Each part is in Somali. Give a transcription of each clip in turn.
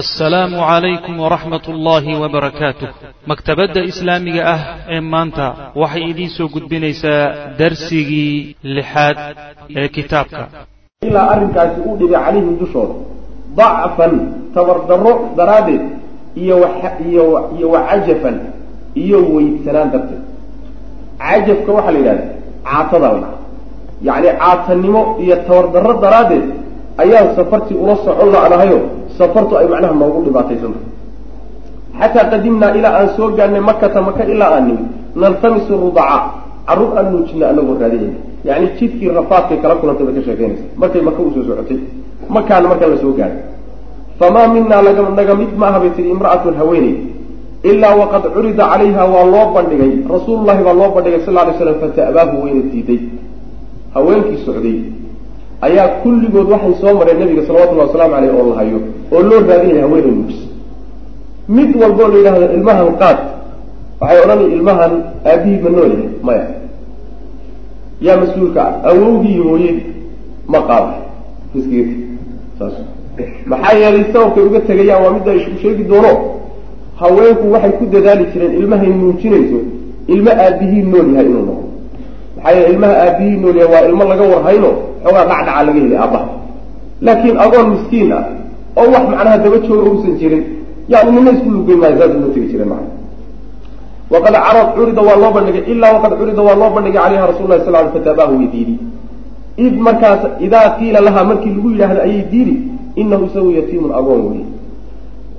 assalaamu calaykum waraxmat ullaahi wabarakaatuh maktabadda islaamiga ah ee maanta waxay idiin soo gudbinaysaa darsigii lixaad ee kitaabka. Ilaa arrinkaasi uu dhigay calayhim dushooda dacfan tabardarro daraaddeed iyo iyo iyo wacajafan iyo weydsanaan darteed. Cajafka waxaa la yidhahda caatada la yacni caatanimo iyo tabardarro daraaddeed ayaan safartii ula socon la'nahayo safartu ay macnaha noogu dhibaataysanta xataa qadimnaa ilaa aan soo gaarnay makata maka ilaa aan nimi naltamisu rudaca. Carruur aan nuujina anagoo raadinayna yacni jidkii rafaadkay kala kulantay bay ka sheekeynaysa markay maka u soo socotay. Makaana markaa la soo gaaray. Famaa minaa naga mid ma aha bay tihi imra'atun haweeney. Ilaa waqad curida calayha waa loo bandhigay. Rasuulullahi baa loo bandhigay sal ly slam fata'baahu wayna diiday. Haweenkii socday ayaa kulligood waxay soo mareen nabiga salawatullahi wasalaamu aleyh oo la hayo oo loo raadinaya haweeney nuujis mid walboo la yidhahdo ilmahan qaad waxay odhanay ilmahan aabihii ma nool yahay maya. Yaa mas'uulka ah awowdii iyo hooyadii ma qaada iskagati saas. Maxaa yeelay sababkay uga tegayaan waa midda isku sheegi doono. Haweenku waxay ku dadaali jireen ilmahay nuujinayso ilmo aabihii nool yahay inuu noqdo. Maxaa yeele ilmaha aabihii nool yahay waa ilmo laga warhayno xoogaa dhacdhaca laga helay aabbaha laakiin agoon miskiin ah oo wax macnaha daba jooga uusan jirin yani nina isku uma tegi jireen macana waqad carad curida waa loo bandhigay ilaa waqad curida waa loo bandhigay calayha rasul sal l fataabahu way id markaas idaa qiila lahaa markii lagu yidhaahdo ayay diidi inahu isagu yatiimun agoon wey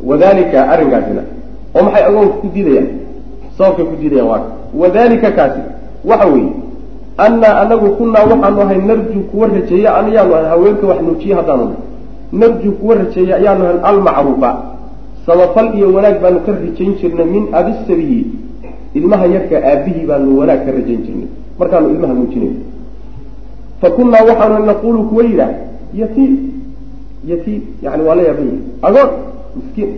wadalika arrinkaasina oo maxay agoonka ku diidayaan? Sababkay ku diidayaan waa wadalika kaasi waxa weeye annaa anagu kunaa waxaanu ahay narju kuwa rajeeya ayaanu ahay haweenka wax nuujiye haddaanu. Narju kuwa rajeeya ayaanu ahay almacruufa. Samafal iyo wanaag baanu ka rajayn jirnay min abisabiyi. Ilmaha yarka aabihii baanu wanaag ka rajayn jirnay. Markaanu ilmaha nuujinayno fa kunnaa waxaanu naquulu kuwa yidhaah yatiim yatiim yani waa la yaaban yahay agoon miskiin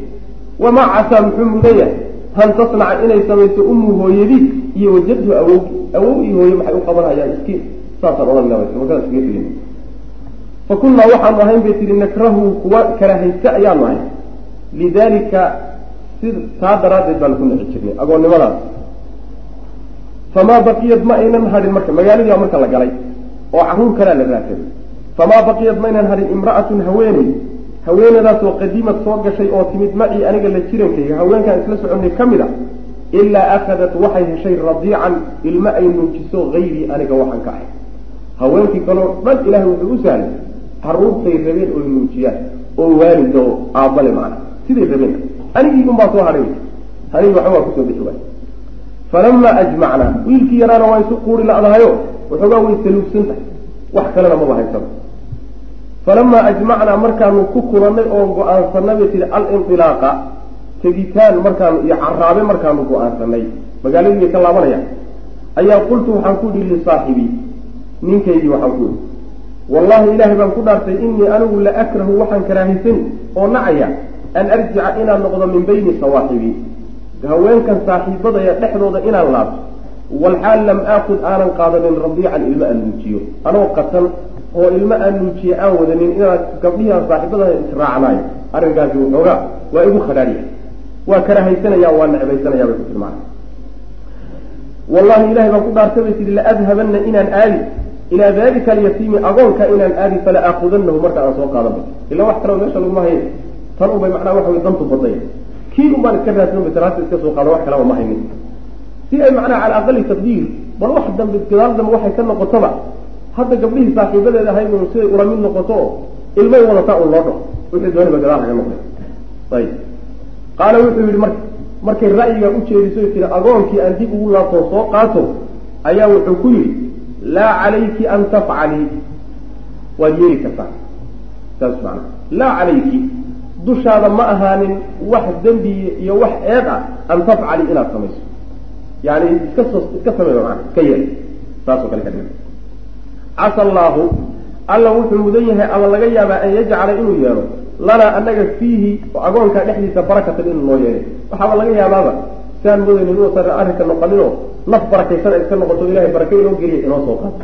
wamaa casaa muxuu mudan yahay han tasnaca inay samayso umu hooyadii iyo wajadhu awow awow iyo hooye maxay u qabanayaan miskiin saasaan odhan markaas kaga tegin fa kunnaa waxaanu ahayn bay tihi nakrahu kuwa karaahaysta ayaanu ahay. Lidalika si taa daraaddeed baanu ku nici jirnay agoonnimadaas. Famaa baqiyad ma aynan hadhin marka magaaladii baa marka la galay oo carruur kalea la raadsaday famaa baqiyad ma aynan hadhin imra'atun haweeney haweenadaasoo qadimad soo gashay oo timid macii aniga la jirankayga haweenkaan isla soconnay ka mid a ilaa akhadat waxay heshay radiican ilmo ay nuujiso hayrii aniga waxaan ka ahay. Haweenkii kaleo dhan ilaahay wuxuu u sahlay carruurtay rabeen oy nuujiyaan oo waalida oo aabbale macna. Siday rabeen. Anigii unbaa soo hadhay anigi waxba waa ku soo bixi waay falamaa ajmacnaa wiilkii yaraana waa isu quuri la'dahayo waxoogaa way saluugsan tahay. Wax kalena maba haysaba falamaa ajmacnaa markaanu ku kulannay oo go'aansanay bay tihi alinilaaqa tegitaan markaanu iyo caraabe markaanu go'aansanay magaaladii bay ka laabanayaan ayaa qultu waxaan ku yihi lisaaxibii ninkaygii waxaan ku yihi wallahi ilaahay baan ku dhaartay inii anigu la akrahu waxaan karaahaysani oo nacaya an arjica inaan noqdo min bayni sawaaxibii haweenkan saaxiibadaya dhexdooda inaan laabto walxaal lam aakud aanan qaadanin radiican ilmo aan nuujiyo anoo qatan oo ilmo aan nuujiye aan wadanin inaan gabdhihii aan saaxiibada israacnaayo arrinkaasi waxoogaa waa igu khadhaadhiya waa karahaysanaya waa necbaysanaya bay ku tilmaana wallahi ilahay baan ku dhaartay bay tihi inaan aadi ilaa dalika alyatiimi agoonka inaan aadi fala aakudanahu marka aan soo qaadan. Bay ila wax kaleo meesha laguma haye tan unbay macnaha waxa way dantu badaya kii un iska raadsan bay taraasta iska soo qaada wax kalaba ma haynin. Si ay macnaha cala aqali taqdiir bal wax dambe gadaal dambe waxay ka noqotoba hadda gabdhihii saaxiibadeeda ahayd un siday ula mid noqoto ilmay wadataa un loo dhaho wixii dooniba gadaal haga noqday. Ayib. Qaala wuxuu yihi marka markay ra'yiga u jeediso tiri agoonkii aan dib ugu laabtoo soo qaato ayaa wuxuu ku yidhi laa calayki an tafcalii waad yeeli kartaa. Saas macana laa calayki dushaada ma ahaanin wax dembi iyo wax eed ah an tafcali inaad samayso. Yani iska iska sameyba maana iska yeel saasoo kale ka dhig casa allaahu alla wuxuu mudan yahay ama laga yaabaa an yajcala inuu yeelo. Lanaa anaga fiihi agoonkaa dhexdiisa barakatan inuu noo yeelay. Waxaaba laga yaabaaba siaan mudaynin inuusan arrinka noqoninoo naf barakaysan ay iska noqoto ilahay baraka inoo geliya inoo soo qaato.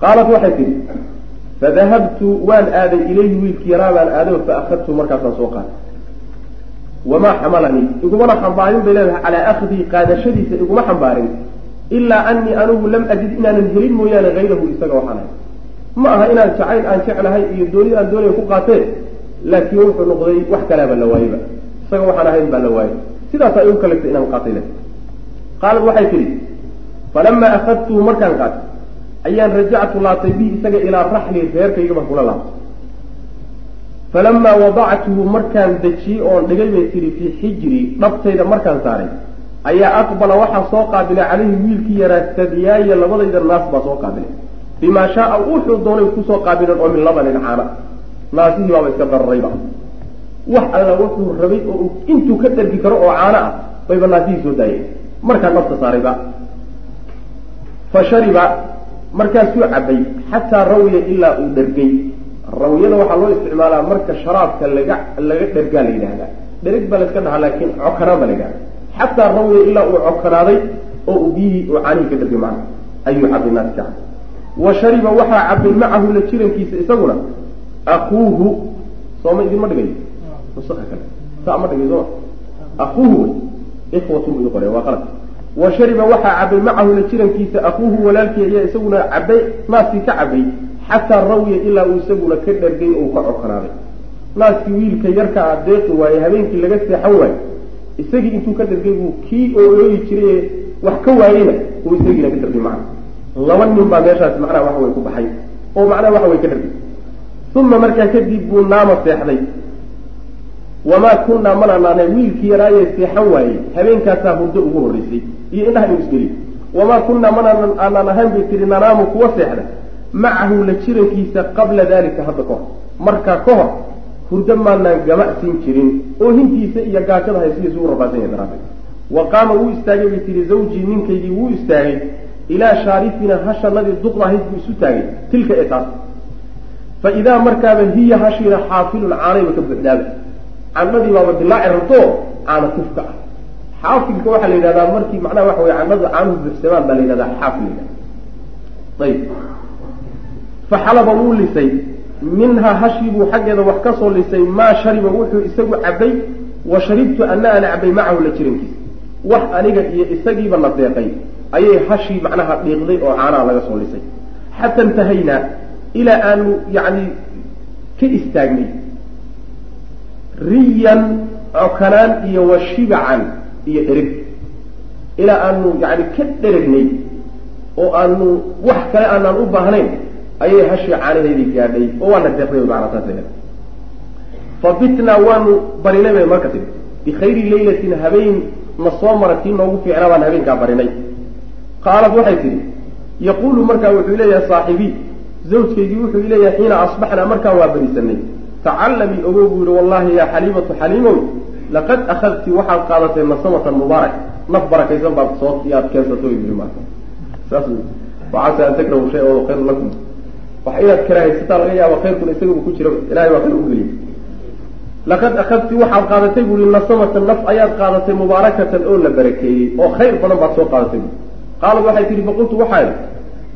Qaalat waxay tidhi fadahabtu waan aaday ilayhi wiilkii yaraa baan aaday fa akhadtu markaasaan soo qaatay wamaa xamalanii igumana xambaarin bay leedahay. Calaa akhdii qaadashadiisa iguma xambaarin ilaa anii anigu lam ajid inaanan helin mooyaane hayrahu isaga waxaan ahay ma aha inaan jacayl aan jeclahay iyo doonida aan doonaya ku qaatee laakiin wuxuu noqday wax kaleaba la waayeyba isaga waxaan ahayn baa la waayey sidaasaa igu kalagtay inaan qaatay le qaalad waxay tidhi falamaa akhadtuhu markaan qaatay ayaan rajactu laabtay bihi isaga ilaa raxli reerkayga baan kula laabtay falamaa wadactuhu markaan dejiyey oon dhigay bay tihi fii xijri dhabtayda markaan saaray ayaa aqbala waxaa soo qaabilay calayhi wiilkii yaraa sadiyaaya labadayda naas baa soo qaabilay bimaa shaaa wuxuu doonay ku soo qaabileen oo min labanin caana. Naasihii baaba iska dararayba. Wax alla wuxuu rabay oo intuu ka dhargi karo oo caano ah bayba naasihii soo daayeen markaa dhabta saarayba. Fa shariba markaasuu cabay xataa rawiya ilaa uu dhergay rawiyada waxaa loo isticmaalaa marka sharaabka laga laga dhergaa la yidhahdaa dherig baa la iska dhahaa laakiin cokanaan ba la yidhahda xataa rawiya ilaa uu cokanaaday oo uu biyihii uu caanihii ka dhergay macna ayuu cabay. Naaska wa shariba waxaa cabay macahu la jirankiisa isaguna akuuhu sooma idinma dhigayo nusaka kale saa ma dhigay sooma? Akuuhu wey ikhwatu bu qore waa qalad. Wa shariba waxaa cabay macahu la jirankiisa akuuhu walaalkii ayaa isaguna cabay naaskii ka cabay xataa rawiya ilaa uu isaguna ka dhargay oo ka cokonaaday naaskii wiilka yarka a deeqi waaye habeenkii laga seexan waayo isagii intuu ka dhargay buu kii oolooyi jiray wax ka waayeyna uu isagiina ka dhargay macna. Laba nin baa meeshaas macnaha waxa way ku baxay oo macnaha waxa way ka dhargay uma markaa kadib buu naama seexday. Wamaa kunnaa mana naanay wiilkii yaraayee seexan waayey habeenkaasaa hurdo ugu horreysay iyo indhaha inuu isgeliyo. Wamaa kunnaa mana aanaan ahayn bay tihi nanaamu kuwa seexda. Macahu la jirankiisa qabla dalika hadda ka hor. Markaa ka hor hurdo maanaan gamacsin jirin oo hintiisa iyo gaajada haysihiisa u rafaadsan yahay daraaddeed. Wa qaama wuu istaagay bay tihi zawjii ninkaygii wuu istaagay. Ilaa shaarifina hashanadii duqda ahayd buu isu taagay. Tilka ee taas. Fa idaa markaaba hiya hashiina xaafilun caanayba ka buuxdaaba candhadii baaba dilaaci rabto caana tifka ah. Xaafilka waxaa la yidhahdaa markii macnaha waxa weye candhada caanuhu buuxsamaan baa la yidhahdaa xaafil la ayib fa xalaba wuu lisay minhaa hashii buu xaggeeda wax ka soo lisay maa shariba wuxuu isagu cabay wa sharibtu ana ana cabay macahu la jirankiisa wax aniga iyo isagiiba na deeqay ayay hashii macnaha dhiiqday oo caanaha laga soo lisay. Xata intahaynaa ilaa aanu yacni ka istaagnay riyan cokanaan iyo wa shibacan iyo dhereg ilaa aanu yani ka dheregnay oo aanu wax kale aanaan u baahnayn ayay hashii caanaheedii gaadhay oo waana deeqday macnaa saas leedahay. Fa waanu barinay bay marka tiri bikhayri laylatin habeen na soo mara tii noogu fiicnaa baan habeenkaa barinay. Qaalad waxay tidhi yaquulu markaa wuxuu leeyahay saaxibii zawjkaygii wuxuu leeyahay xiina asbaxnaa markaan waa barisanay tacallamii ogow buu yihi wallahi yaa xaliimatu xaliimow laqad akhadti waxaad qaadatay nasamatan mubaarak. Naf barakaysan baad soo yaad keensato yii marka. Saas waxaase an takrahu shay oo khayru lakum wax inaad karaahaysataa laga yaaba khayrkuna isagaba ku jira ilahay baa khayr ugeliyay laqad akhadti waxaad qaadatay buu yihi nasamatan naf ayaad qaadatay mubaarakatan oo la barakeeyey oo khayr badan baad soo qaadatay bu qaalad waxay tihi faqultu waxaa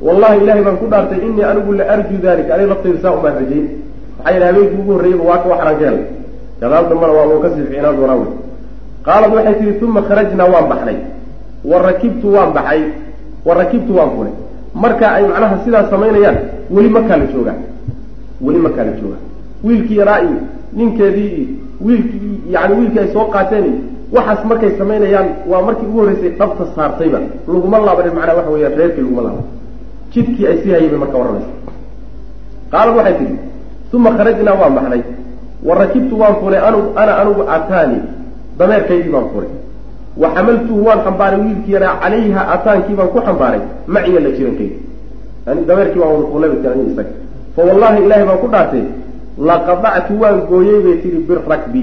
wallahi ilahay baan ku dhaartay inii anigu la arju dalik aniga laftayda saa umaan rajayn maxaa yidhi habeenkii ugu horreeyaba waa ka waxraan ka helay. Gadaal dambana waa loo ka sii fiicnaan doonaa wey qaalad waxay tihi uma kharajnaa waan baxnay wa rakibtu waan baxay wa rakibtu waan fulay marka ay macnaha sidaas samaynayaan weli makaa la joogaa. Weli makaa la joogaa. Wiilkii yaraa iyo ninkeedii iyo wiilkii yani wiilkii ay soo qaateen iyo waxaas markay samaynayaan waa markii ugu horreysay dhabta saartayba. Laguma laabanin macnaa waxa weya reerkii laguma laaban jidkii ay sii hayay bay marka warranaysa qaalad waxay tihi uma kharajnaa waan baxnay. Wa rakibtu waan fulay anu ana anugu ataani. Dameerkaydii baan fulay wa xamaltuhu waan xambaaray wiilkii yaraa calayha ataankii baan ku xambaaray. Maciya la jirankaydi dameerkii baan wada fulay bay tii isaga. Fa wallahi ilahay baan ku dhaartay laqadactu waan gooyey bay tihi birakbi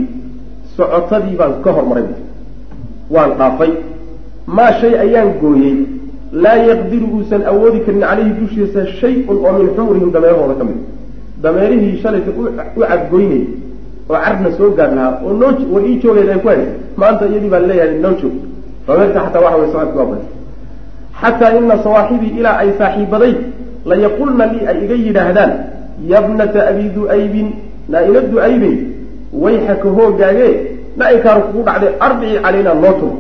socotadii baan ka hormaray. Waan dhaafay. Maa shay ayaan gooyey laa yaqdiru uusan awoodi karin calayhi dushiisa shay-un oo min xumurihim dameerahooda ka mid. Dameerihii shalayta u cadgoynayay oo carna soo gaar lahaa oo noo war ii joogeed ay ku haysay maanta iyadii baan leeyahay noo joog. Dameerta xataa waxa way socodki xataa ina sawaaxibii ilaa ay saaxiibaday layaqulna lii ay iga yidhaahdaan yabnata abi du'aybin naa-ila du'aybey wayxaka hoogaagee na-inkaanu kugu dhacday arbici calaynaa noo tur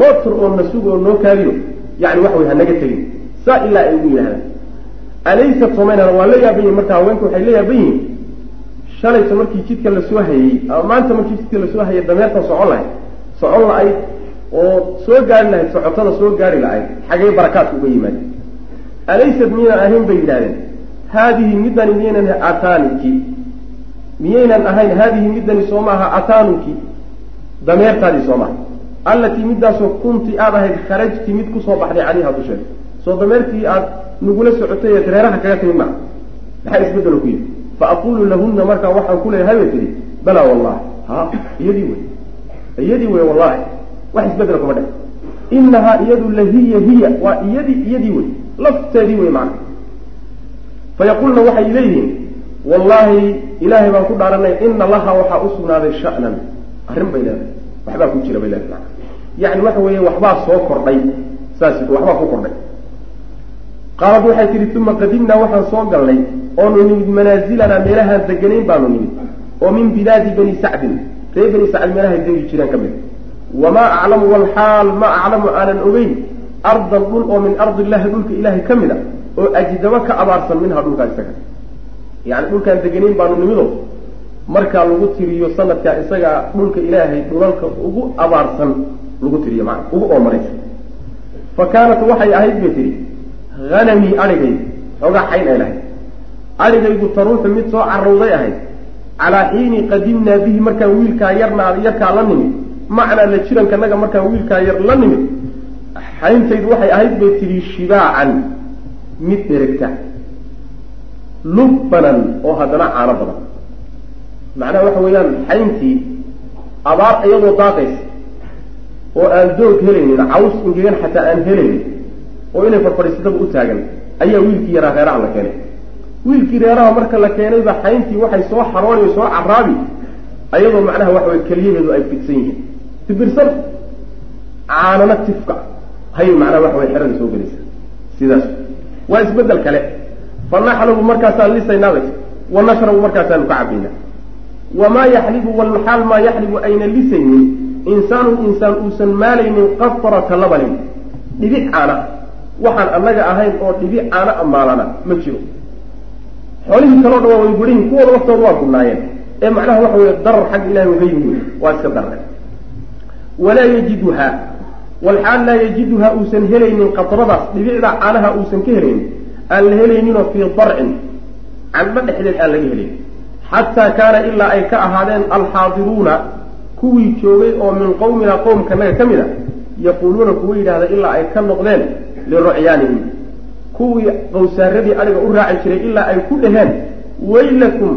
noo tur oo na sug oo noo kaadiyo yani waxa wey hanaga tegin saa ilaa ay ugu yidhahdaan alaysa somaynana waa la yaaban yihiin marka haweenka waxay la yaaban yihiin shalayta markii jidka la soo hayey ama maanta markii jidka la soo hayay dameerta socon lahayd socon la-ayd oo soo gaari lahayd socotada soo gaari la-ayd xagee barakaadka uga yimaada alaysad miyaynan ahayn bay yidhahdeen haadihi middani miyaynan ataaniki miyaynan ahayn haadihi middani soo maaha ataanuki dameertaadii soo maaha allatii middaasoo kunti aada ahayd kharajti mid ku soo baxday calayha dusheeda soo dameertii aad nagula socotay ee dareeraha kaga timid maa maxaa isbedelo ku yidhi fa aqulu lahunna markaa waxaan ku leeyahay bay tihi balaa wallahi ha iyadii wey iyadii wey wallahi wax isbedela kuma dhe inahaa iyadu la hiya hiya waa iyadii iyadii wey lafteedii wey macna. Fayaqulna waxay leeyihiin wallaahi ilaahay baan ku dhaaranay ina laha waxaa u sugnaaday sha'nan. Arrin bay leedahay. Waxbaa ku jira bay leedahay yani waxa weeye waxbaa soo kordhay. Saas waxbaa ku kordhay. Qaalad waxay tihi uma qadimnaa waxaan soo galnay oonu nimid manaazilanaa meelahaan deganayn baanu nimid. Oo min bilaadi bani sacdin. Ree bani sacd meelahay degi jireen ka mid. Wamaa aclamu walxaal ma aclamu aanan ogeyn ardan dhul oo min ardi illahi dhulka ilaahay ka mid a oo ajdaba ka abaarsan minha dhulkaa isaga yani dhulkaan deganayn baanu nimido markaa lagu tiriyo sanadkaa isagaa dhulka ilaahay dhulalka ugu abaarsan lagu tiriyo maa ugu oomaraysa fa kaanat waxay ahayd bay tihi hanamii adhigaygu xoogaa xayn ay lahayd adhigaygu taruuxu mid soo carowday ahayd calaa xiini qadimnaa bihi markaan wiilkaa yarnaa yarkaa la nimid macnaa la jirankanaga markaan wiilkaa yar la nimid xayntaydu waxay ahayd bay tidhi shibaacan mid dheregta lubbanan oo haddana caano badan. Macnaha waxa weeyaan xayntii abaar iyadoo daaqaysa oo aan doog helaynin caws ingegan xataa aan helaynin oo inay farfadhiisataba u taagan ayaa wiilkii yaraa reeraha la keenay. Wiilkii reeraha marka la keenayba xayntii waxay soo xarooni soo caraabi ayadoo macnaha waxa wey keliyaheedu ay fidsan yihiin. Tibirsan caanana tifka hay macnaha waxa wey xerada soo gelaysa. Sidaas. Waa isbeddel kale. Fa naxlubu markaasaan lisaynaabay. Wa nashrabu markaasaanu ka cabaynaa wamaa yaxlibu walxaal maa yaxlibu ayna lisaynin. Insaanun insaan uusan maalaynin qafarata labanin dhibic caana. Waxaan annaga ahayn oo dhibic caana amaalana ma jiro. Xoolihii kaloo dhan waa way gudhayihin kuwooda laftooda waa gudnaayeen. Ee macnaha waxa weeye darar xagga ilahi uga yimi waa iska darre walaa yajiduha walxaal laa yajiduha uusan helaynin qadradaas dhibicda caanaha uusan ka helaynin aan la helayninoo fii darcin candho dhexdeed aan laga helayn xataa kaana ilaa ay ka ahaadeen alxaadiruuna kuwii joogay oo min qowmina qowmkanaga ka mid a yaquuluuna kuwa yidhahda ilaa ay ka noqdeen lirucyaanihim kuwii qawsaaradii adhiga u raaci jiray ilaa ay ku dhaheen waylakum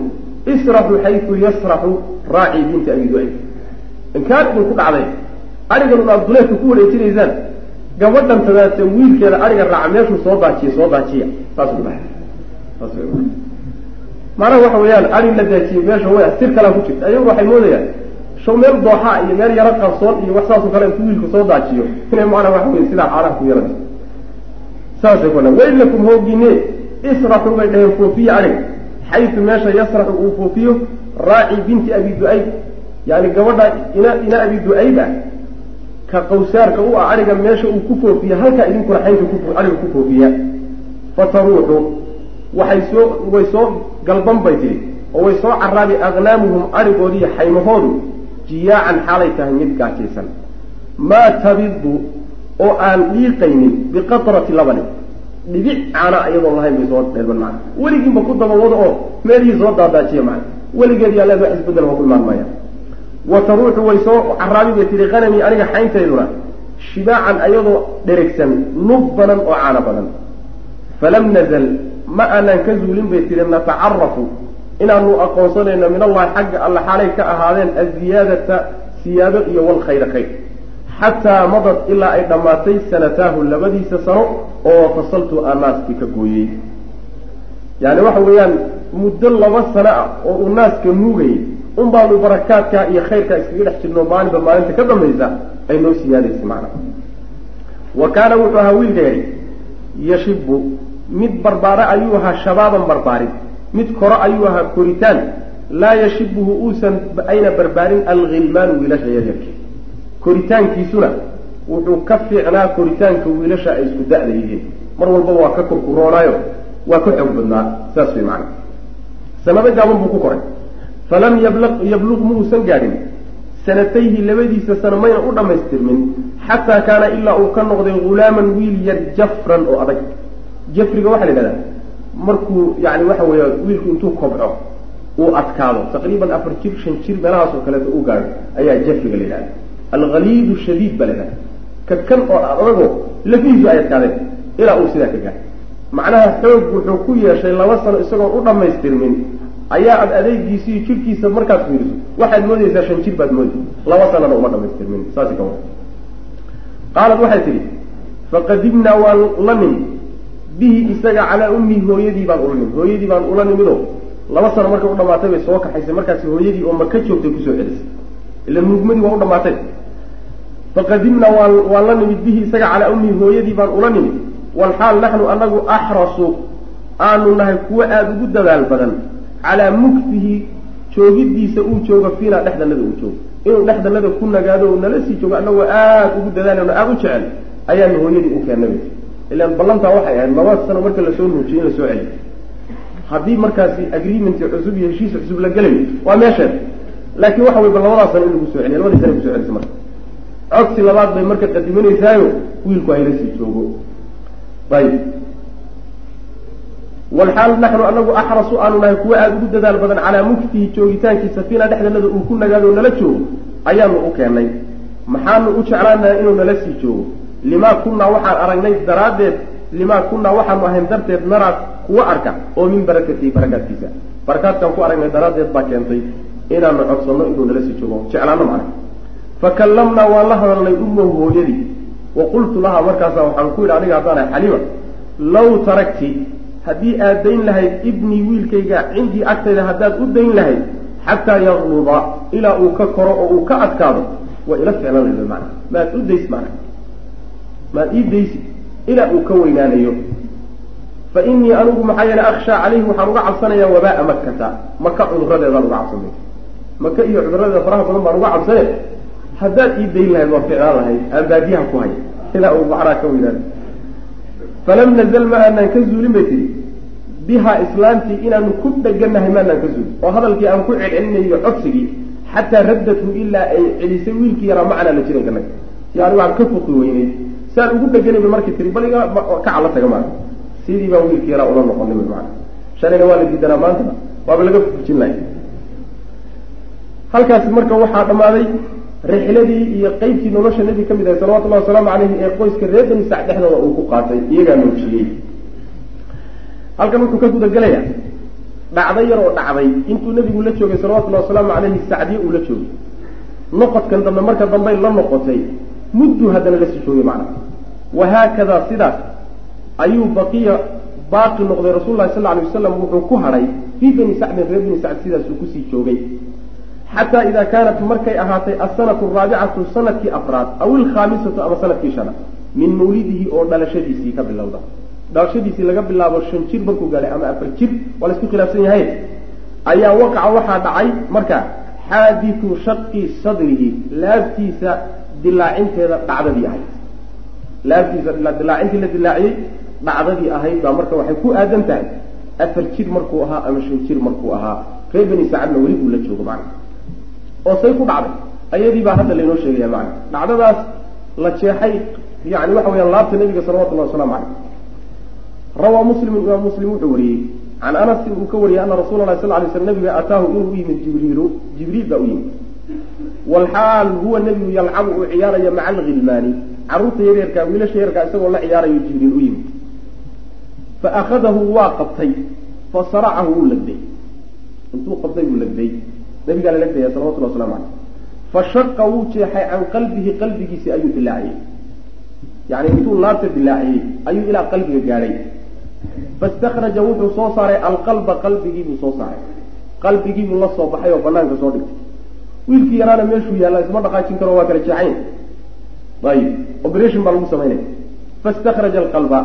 israxu xaytu yasraxu raaci binti abi du-ayb inkaan idinku dhacday aad duleedka ku wareejinaysaan. Gabadhan tadaate wiilkeeda adhiga raaca meeshuu soo daajiya soo daajiya saas macnaha waxa weeyaan adhi la daajiyey meesha way sir kalaa ku jirta ayagu waxay moodayaan shaw meel dooxaa iyo meel yaro qarsoon iyo wax saasoo kale intuu wiilku soo daajiyo inay macnaha waxa wey sidaa caanaha ku yarayso saasay ku waylakum hoogine israxu bay dhaheen foofiye adhig xaytu meesha yasraxu uu foofiyo raaci binti abi du-ayb. Yani gabadha ina ina abi du-ayb ah ka qawsaarka u ah adhiga meesha uu ku foofiya halkaa idinkuna xaynka ku foofiya. Fataruuxu waxay soo way soo galban bay tihi oo way soo caraabi aknaamuhum adhigoodiiyo xaymahoodu jiyaacan xaalay tahay mid gaajaysan maa tabidu oo aan dhiiqaynin biqatrati labani dhibic caana iyadoon lahayn bay soo dheelban macana weligiinba ku dabawado oo meelihii soo daadaajiya macana weligeed yaa leed wax isbeddel waa ku imaan maya wa taruuxu way soo caraabi bay tihi hanami aniga xayntayduna shibaacan ayadoo dheregsan nub badan oo caano badan. Falam nazal ma aanan ka zuulin bay tihi natacarafu inaanu aqoonsanayno min allahi xagga alla xaalay ka ahaadeen aziyaadata siyaado iyo walkhayra khayr xataa madad ilaa ay dhammaatay sanataahu labadiisa sano oo fasaltu aanaaskii ka gooyey. Yani waxa weeyaan muddo laba sano ah oo uu naaska nuugayay un baanu barakaadkaa iyo khayrkaa iskaga dhex jirno maalinba maalinta ka dambaysa ay noo siyaadaysa macna. Wa kaana wuxuu ahaa wiilka yadhi yashibu mid barbaara ayuu ahaa shabaaban barbaarin mid koro ayuu ahaa koritaan. Laa yashibuhu uusan ayna barbaarin alghilmaanu wiilasha yaryarki koritaankiisuna wuxuu ka fiicnaa koritaanka wiilasha ay isku da-da yihiin. Mar walbaba waa ka kurkuroonaayo waa ka xoog badnaa saas way macana sanado gaaban buu ku koray falam yabl yabluq ma uusan gaadhin sanatayhi labadiisa sano mayna u dhammaystirmin xataa kaana ilaa uu ka noqday hulaaman wiil yar jafran oo adag jafriga waxaa la yidhahdaa markuu yani waxa weeye wiilku intuu kobco uu adkaado taqriiban afar jir shan jir meelahaas oo kaleeto uu gaadho ayaa jafriga la yidhahda alghaliidu shadiid baa la yidhahda ka kan oo adago lafihiisu ay adkaadeen ilaa uu sidaa ka gaadho macnaha xoog wuxuu ku yeeshay laba sano isagoon u dhammaystirmin ayaa ad adeegiisiiyo jirkiisa markaad fiiriso. Waxaad moodaysaa shan jir baad moodi laba sanana uma dhamaystirmin saasi ka wa qaalat waxay tidhi faqadimnaa waan la nimid. Bihi isaga calaa ummihi hooyadii baan ula nimid. Hooyadii baan ula nimidoo laba sano markay u dhamaatay bay soo kaxaysay. Markaasi hooyadii oo maka joogtay ku soo celisay. Ila nuugmadii waa u dhamaatay. Faqadimnaa waan waan la nimid. Bihi isaga calaa ummihi hooyadii baan ula nimid. Walxaal naxnu anagu axrasu. Aanu nahay kuwo aada ugu dadaal badan calaa muktihi joogidiisa uu joogo fiina dhexdanada uu joogo. Inuu dhexdanada ku nagaado nala sii joogo annagoo aada ugu dadaalano aada u jecel ayaanu hooyadii u keennay ilaan ballantaa waxay ahayd laba sano marka la soo nuujiyo in la soo celiyo haddii markaasi agreement cusub iyo heshiis cusub la gelayo waa meesheed. Laakiin waxa wey ba labadaas sano in lagu soo celiya labadii sana ku soo celisa marka. Codsi labaad bay marka qadiminaysaayo wiilku hayla sii joogo. Ayib walxaal naxnu anagu axrasu aanu nahay kuwo aada ugu dadaal badan calaa muktihi joogitaankiisa fiina dhexdanada uu ku nagaado nala joogo ayaanu u keennay maxaanu u jeclaanaha inuu nala sii joogo limaa kunnaa waxaan aragnay daraaddeed limaa kunnaa waxaanu ahayn darteed naraa kuwa arka oo min barakatihi barakaadkiisa barakaadkaan ku aragnay daraaddeed baa keentay inaanu codsanno inuu nala sii joogo jeclaano macna fakallamnaa waan la hadalnay ummahu hooyadii wa qultu lahaa markaasaa waxaan ku yidhi aniga haddaan ahay xaliima law tarakti haddii aad dayn lahayd ibnii wiilkayga cindii agtayda haddaad u dayn lahayd xataa yaqluba ilaa uu ka koro oo uu ka adkaado waa ila ficlan lahayd macna maad u days macna maad ii daysi ilaa uu ka weynaanayo. Fa inii anigu maxaa yeele akhshaa calayhi waxaan uga cabsanayaa wabaaa makata maka cuduradeedaan uga cabsanay maka iyo cuduradeeda faraha badan baan uga cabsane haddaad ii dayn lahayd waa ficlaan lahayd. Aan baadiyaha ku haya ilaa uu macnaa ka weynaanayo falam nazal ma aanaan ka zuulin bay tihi bihaa islaantii inaanu ku dheganahay maanaan ka zuulin oo hadalkii aan ku celcelinayo codsigii xataa raddathu ilaa ay celisay wiilkii yaraa macnaa la jiran kanag yani waan ka fuqi weynay saan ugu dheganayba markii tiri bal iga kacala taga maana sidii baa wiilkii yaraa ula noqonay maana shalayna waa la diidanaa maantana waaba laga fujin lahay halkaasi marka waxaa dhammaaday rixladii iyo qeybtii nolosha nebi ka mid ahay salawatullahi wasalaamu caleyhi ee qoyska reer bani sac dhexdooda uu ku qaatay iyagaa noojiyey halkan wuxuu ka gudagelaya dhacdo yar oo dhacday. Intuu nebigu la joogay salawatullahi wasalaamu caleyhi sacdiye uu la joogay. Noqodkan dambe marka dambey la noqotay mudduu haddana joogay macna. Wahaakadaa sidaas ayuu baqiya baaqi noqday. Rasul lahi sal alay wasalam wuxuu ku hadhay fii bani sacdin reer bani sacd sidaasuu ku sii joogay. Xataa idaa kaanat markay ahaatay asanatu araabicatu sannadkii afraad aw ilkhaamisatu ama sannadkii shanaad min mawlidihi oo dhalashadiisii ka bilowda dhalashadiisii laga bilaabo shan jir markuu gaadhay ama afar jir waa la isku khilaafsan yahay. Ayaa waqaca waxaa dhacay marka xaaditu shaqi sadrihi laabtiisa dilaacinteeda dhacdadii ahayd. Laabtiisa dilaacintii la dilaaciyey dhacdadii ahayd baa marka waxay ku aadan tahay afar jir markuu ahaa ama shan jir markuu ahaa. Reer bani sacadna weli uu la joogo macna. Oo say ku dhacday ayadii baa hadda laynoo sheegaya macna. Dhacdadaas la jeexay yani waxa weyaan laabta nabiga salawatullahi wasalaamu caleyh rawaa muslimu imaam muslim wuxuu wariyey can anasin uu ka wariyey ana rasuula lahi sal lay sl nabiga ataahu inuu u yimid jibriilu jibriil baa u yimid. Walxaal huwa nebigu yalcabu uu ciyaaraya maca alghilmaani carruurta yaryarkaa wiilasha yaryarkaa isagoo la ciyaarayo jibriil u yimid. Fa akhadahu waa qabtay fa saracahu wuu legday intuu qabtay buu legday nabigaa la legdaya salawatullah waslamu caleyh fa shaqa wuu jeexay can qalbihi qalbigiisi ayuu dilaaciyey. Yani intuu laabta dilaaciyey ayuu ilaa qalbiga gaadhay fastakraja wuxuu soo saaray alqalba qalbigiibuu soo saaray qalbigiibuu la soo baxay oo banaanka soo dhigtay wiilkii yaraana meeshuu yaalla isma dhaqaajin karo waa kala jeexayn ayib operation baa lagu samaynaya fastakraja alqalba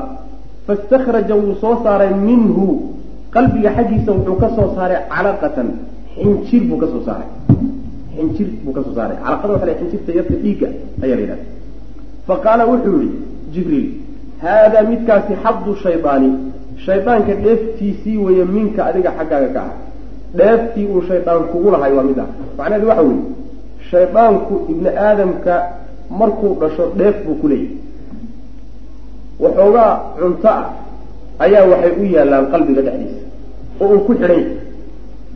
fastakraja wuu soo saaray minhu qalbiga xaggiisa wuxuu ka soo saaray calaqatan xinjir buu ka soo saaray xinjir buu ka soo saaray calaqada waxa la xinjirta yarta dhiigga ayaa la yidhahda fa qaala wuxuu yihi jibriil haadaa midkaasi xabdu shaydaani shaydaanka dheeftiisii weeye minka adiga xaggaaga ka ah. Dheeftii uu shaydaan kugu lahay waa mid ah. Macnaheedu waxa weeye shaydaanku ibni aadamka markuu dhasho dheef buu ku leeyahy waxoogaa cunto ah ayaa waxay u yaallaan qalbiga dhexdiisa oo uu ku xidhan yahay.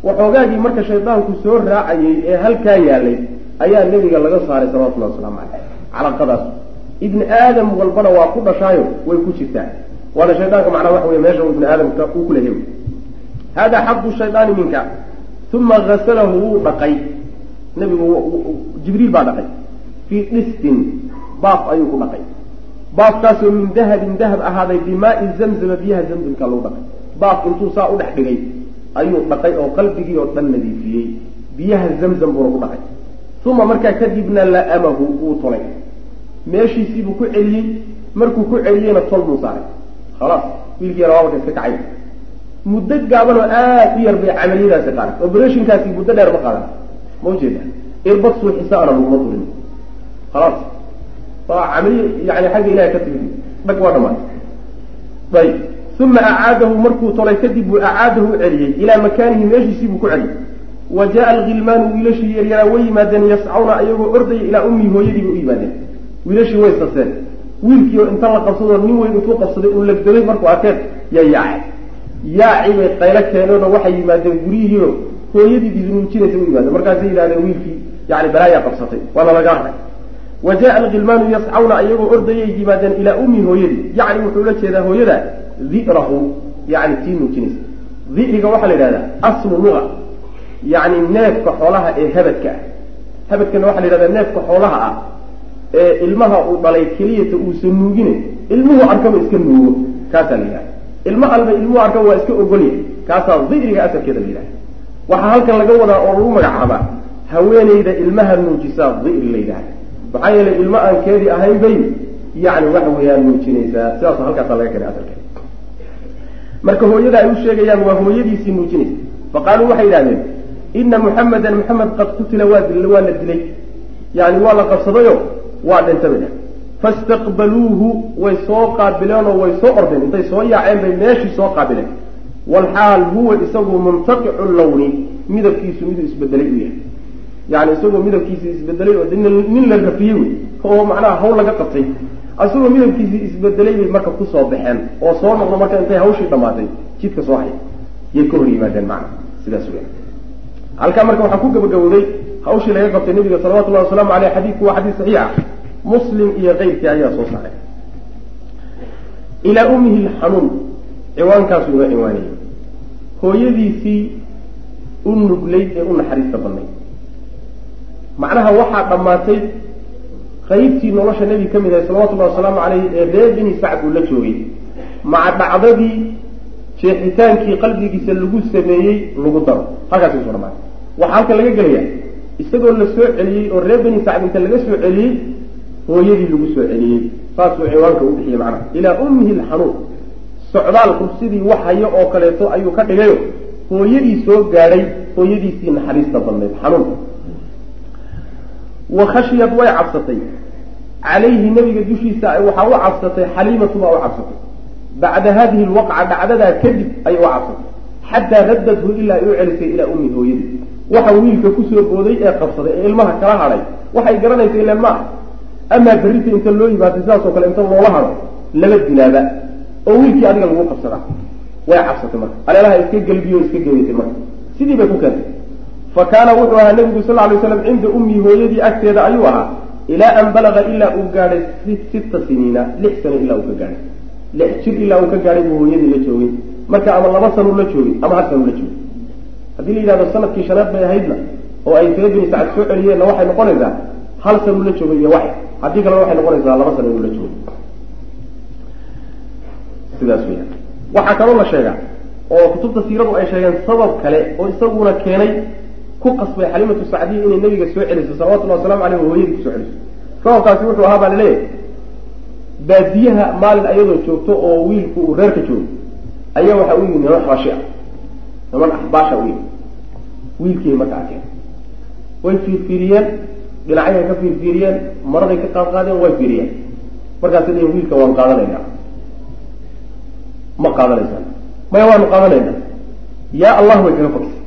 Waxoogaagii marka shaydaanku soo raacayay ee halkaa yaalay ayaa nebiga laga saaray salawatullahi wasalaamu caleyh calaqadaas. Ibni aadam walbana waa ku dhashaayo way ku jirtaa waana shaydaanka macnaha waxa wey meesha ibni aadamka uu ku leeyahy hada xabdu shaydaani minka. Uma hasalahu wuu dhaqay. Nabigu jibriil baa dhaqay. Fii dhistin baaf ayuu ku dhaqay. Baafkaasoo min dahabin dahab ahaaday bimaai zamzama biyaha zamzamka lagu dhaqay. Baaf intuu saa u dhex dhigay ayuu dhaqay oo qalbigii oo dhan nadiifiyey. Biyaha zamzam buuna ku dhaqay. Uma markaa kadibna la'amahu wuu tolay. Meeshiisiibuu ku celiyey. Markuu ku celiyeyna tol buu saaray khalaas wiilkii yara waabalka iska kacay muddo gaaban oo aada u yar bay camaliyadaasi qaadan. Oberashinkaasi muddo dheer ma qaadan. Ma ujeeda irbad suuxisaana laguma durin khalaas. Waa camaliy yani xagga ilahay ka timid. Dhag waa dhamaatay ayib uma acaadahu markuu tolay kadib buu acaadahu u celiyey. Ilaa makaanihi meeshiisii buu ku celiyey. Wa jaa alghilmaanu wiilashii yaryaraa way yimaadeen yascawna ayagoo ordaya ilaa ummii hooyadii bay u yimaadeen. Wiilashii way saseen wiilkii oo inta la qabsadoo nin weyn intuu qabsaday uu legdaday markuu arkeen yaa yaacay. Yaaci bay qaylo keeneenoo waxay yimaadeen guryihiio hooyadii isnuujinaysa u yimaadeen markaasay yidhahdeen wiilkii yani balaayaa qabsatay. Waana laga haray wa jaa alghilmaanu yascawna iyagoo ordayay yimaadeen ilaa ummi hooyadii. Yacni wuxuu la jeedaa hooyada dirahu yani tii nuujinaysa. Diriga waxaa la yidhahdaa aslu luga. Yani neefka xoolaha ee habadka ah. Habadkana waxaa la yidhahdaa neefka xoolaha ah ee ilmaha uu dhalay keliyata uusan nuugine ilmuhu arkaba iska nuugo kaasaa la yidhahda ilmo alba ilmuhu arkaba waa iska ogolya kaasaa diriga asalkeeda la yidhahda waxaa halkan laga wadaa oo lagu magacaabaa haweeneyda ilmaha nuujisaa diri la yidhahda maxaa yeelay ilmo aan keedii ahayn bay yani waxa weeyaan nuujinaysaa sidaasoo halkaasa laga keenay asalkeeda marka hooyada ay u sheegayaan waa hooyadiisii nuujinaysa. Faqaaluu waxay yidhahdeen ina muxamedan maxamed qad qutila waa waa la dilay. Yani waa la qabsadayo waa dhintay bay fastaqbaluuhu way soo qaabileen oo way soo ordeen. Intay soo yaaceen bay meeshii soo qaabileen. Walxaal huwa isagu muntaqicu lawni midabkiisu miduu isbedelay u yahay. Yani isagoo midabkiisi isbedelay oo nin la rafiyey wey. Oo macnaha hawl laga qabtay. Isagoo midabkiisii isbedelay bay marka ku soo baxeen oo soo noqdo marka intay hawshii dhamaatay jidka soo haya yay ka hor yimaadeen macna. Sidaas weya halkaa marka waxaa ku gabagabowday hawshii laga qabtay nabiga salawatullahi wasalaamu aleyh xadiidku waa xadiis saxiixa muslim iyo keyrkii ayaa soo saaray. Ilaa ummihi lxanuun ciwaankaasu uga ciwaanayay. Hooyadiisii u nuglayd ee u naxariista badnayd. Macnaha waxaa dhammaatay qaybtii nolosha nebi ka mid ahay salawatullahi wasalaamu caleyh ee reer bini sacd uu la joogay. Maca dhacdadii jeexitaankii qalbigiisa lagu sameeyey lagu daro. Halkaasi ku soo dhamaatay waxaa halkan laga gelaya isagoo la soo celiyey oo reer bini sacd laga soo celiyey hooyadii lagu soo celiyey. Saasuu ciwaanka u bixiyey macnaha. Ilaa ummihi lxanuun socdaalku sidii wax hayo oo kaleeto ayuu ka dhigayo. Hooyadii soo gaadhay hooyadiisii naxariista badnayd. Xanuunka wa khashiyad way cabsatay. Calayhi nabiga dushiisa waxaa u cabsatay xaliimatu baa u cabsatay. Bacda hadihi lwaqca dhacdadaa kadib ayay u cabsatay. Xataa raddadhu ilaa ay u celisay ilaa ummi hooyadii waxa wiilka ku soo booday ee qabsaday ee ilmaha kala hadhay. Waxay garanaysa ilan ma amaa berrita inta loo yimaatay sidaas oo kale inta loola hado laba dilaaba. Oo wiilkii adiga lagu qabsadaa way cabsatay marka. Aleelaha iska gelbiyo iska geeysay marka. Sidii bay ku keentay fa kaana wuxuu ahaa nabigu sal lay slam cinda ummii hooyadii agteeda ayuu ahaa ilaa an balaga ilaa uu gaadhay sita siniina lix sano ilaa uu ka gaadhay. Lix jir ilaa uu ka gaadhay buu hooyadii la joogay. Marka ama laba sanuu la joogay ama hal sanuu la joogay haddii la yidhahdo sannadkii shanaad bay ahaydna oo ay bini sacad soo celiyeenna waxay noqonaysaa hal sanuu la joogay iyo wax. Haddii kalena waxay noqonaysaa laba sana inuu la joogay sidaas weya waxaa kaloo la sheegaa oo kutubta siiradu ay sheegeen sabab kale oo isaguna keenay ku qasbay xalimatu sacdiya inay nabiga soo celiso salawatullahi wasalamu aleyh oo hooyadii ku soo celiso. Sababkaasi wuxuu ahaa baa la leeyahay baadiyaha maalin ayadoo joogto oo wiilku uu reerka joogo ayaa waxa u yimid niman xabashi ah niman axbaasha u yimi wiilkii marka arkeen way fiirfiiriyeen dhinacyahay ka fiirfiiriyeen maraday ka qaad qaadeen way fiiriyeen. Markaasay leeyiin wiilka waan qaadanaynaa ma qaadanaysaan. Maya waanu qaadanaynaa. Yaa allah way kaga fogsay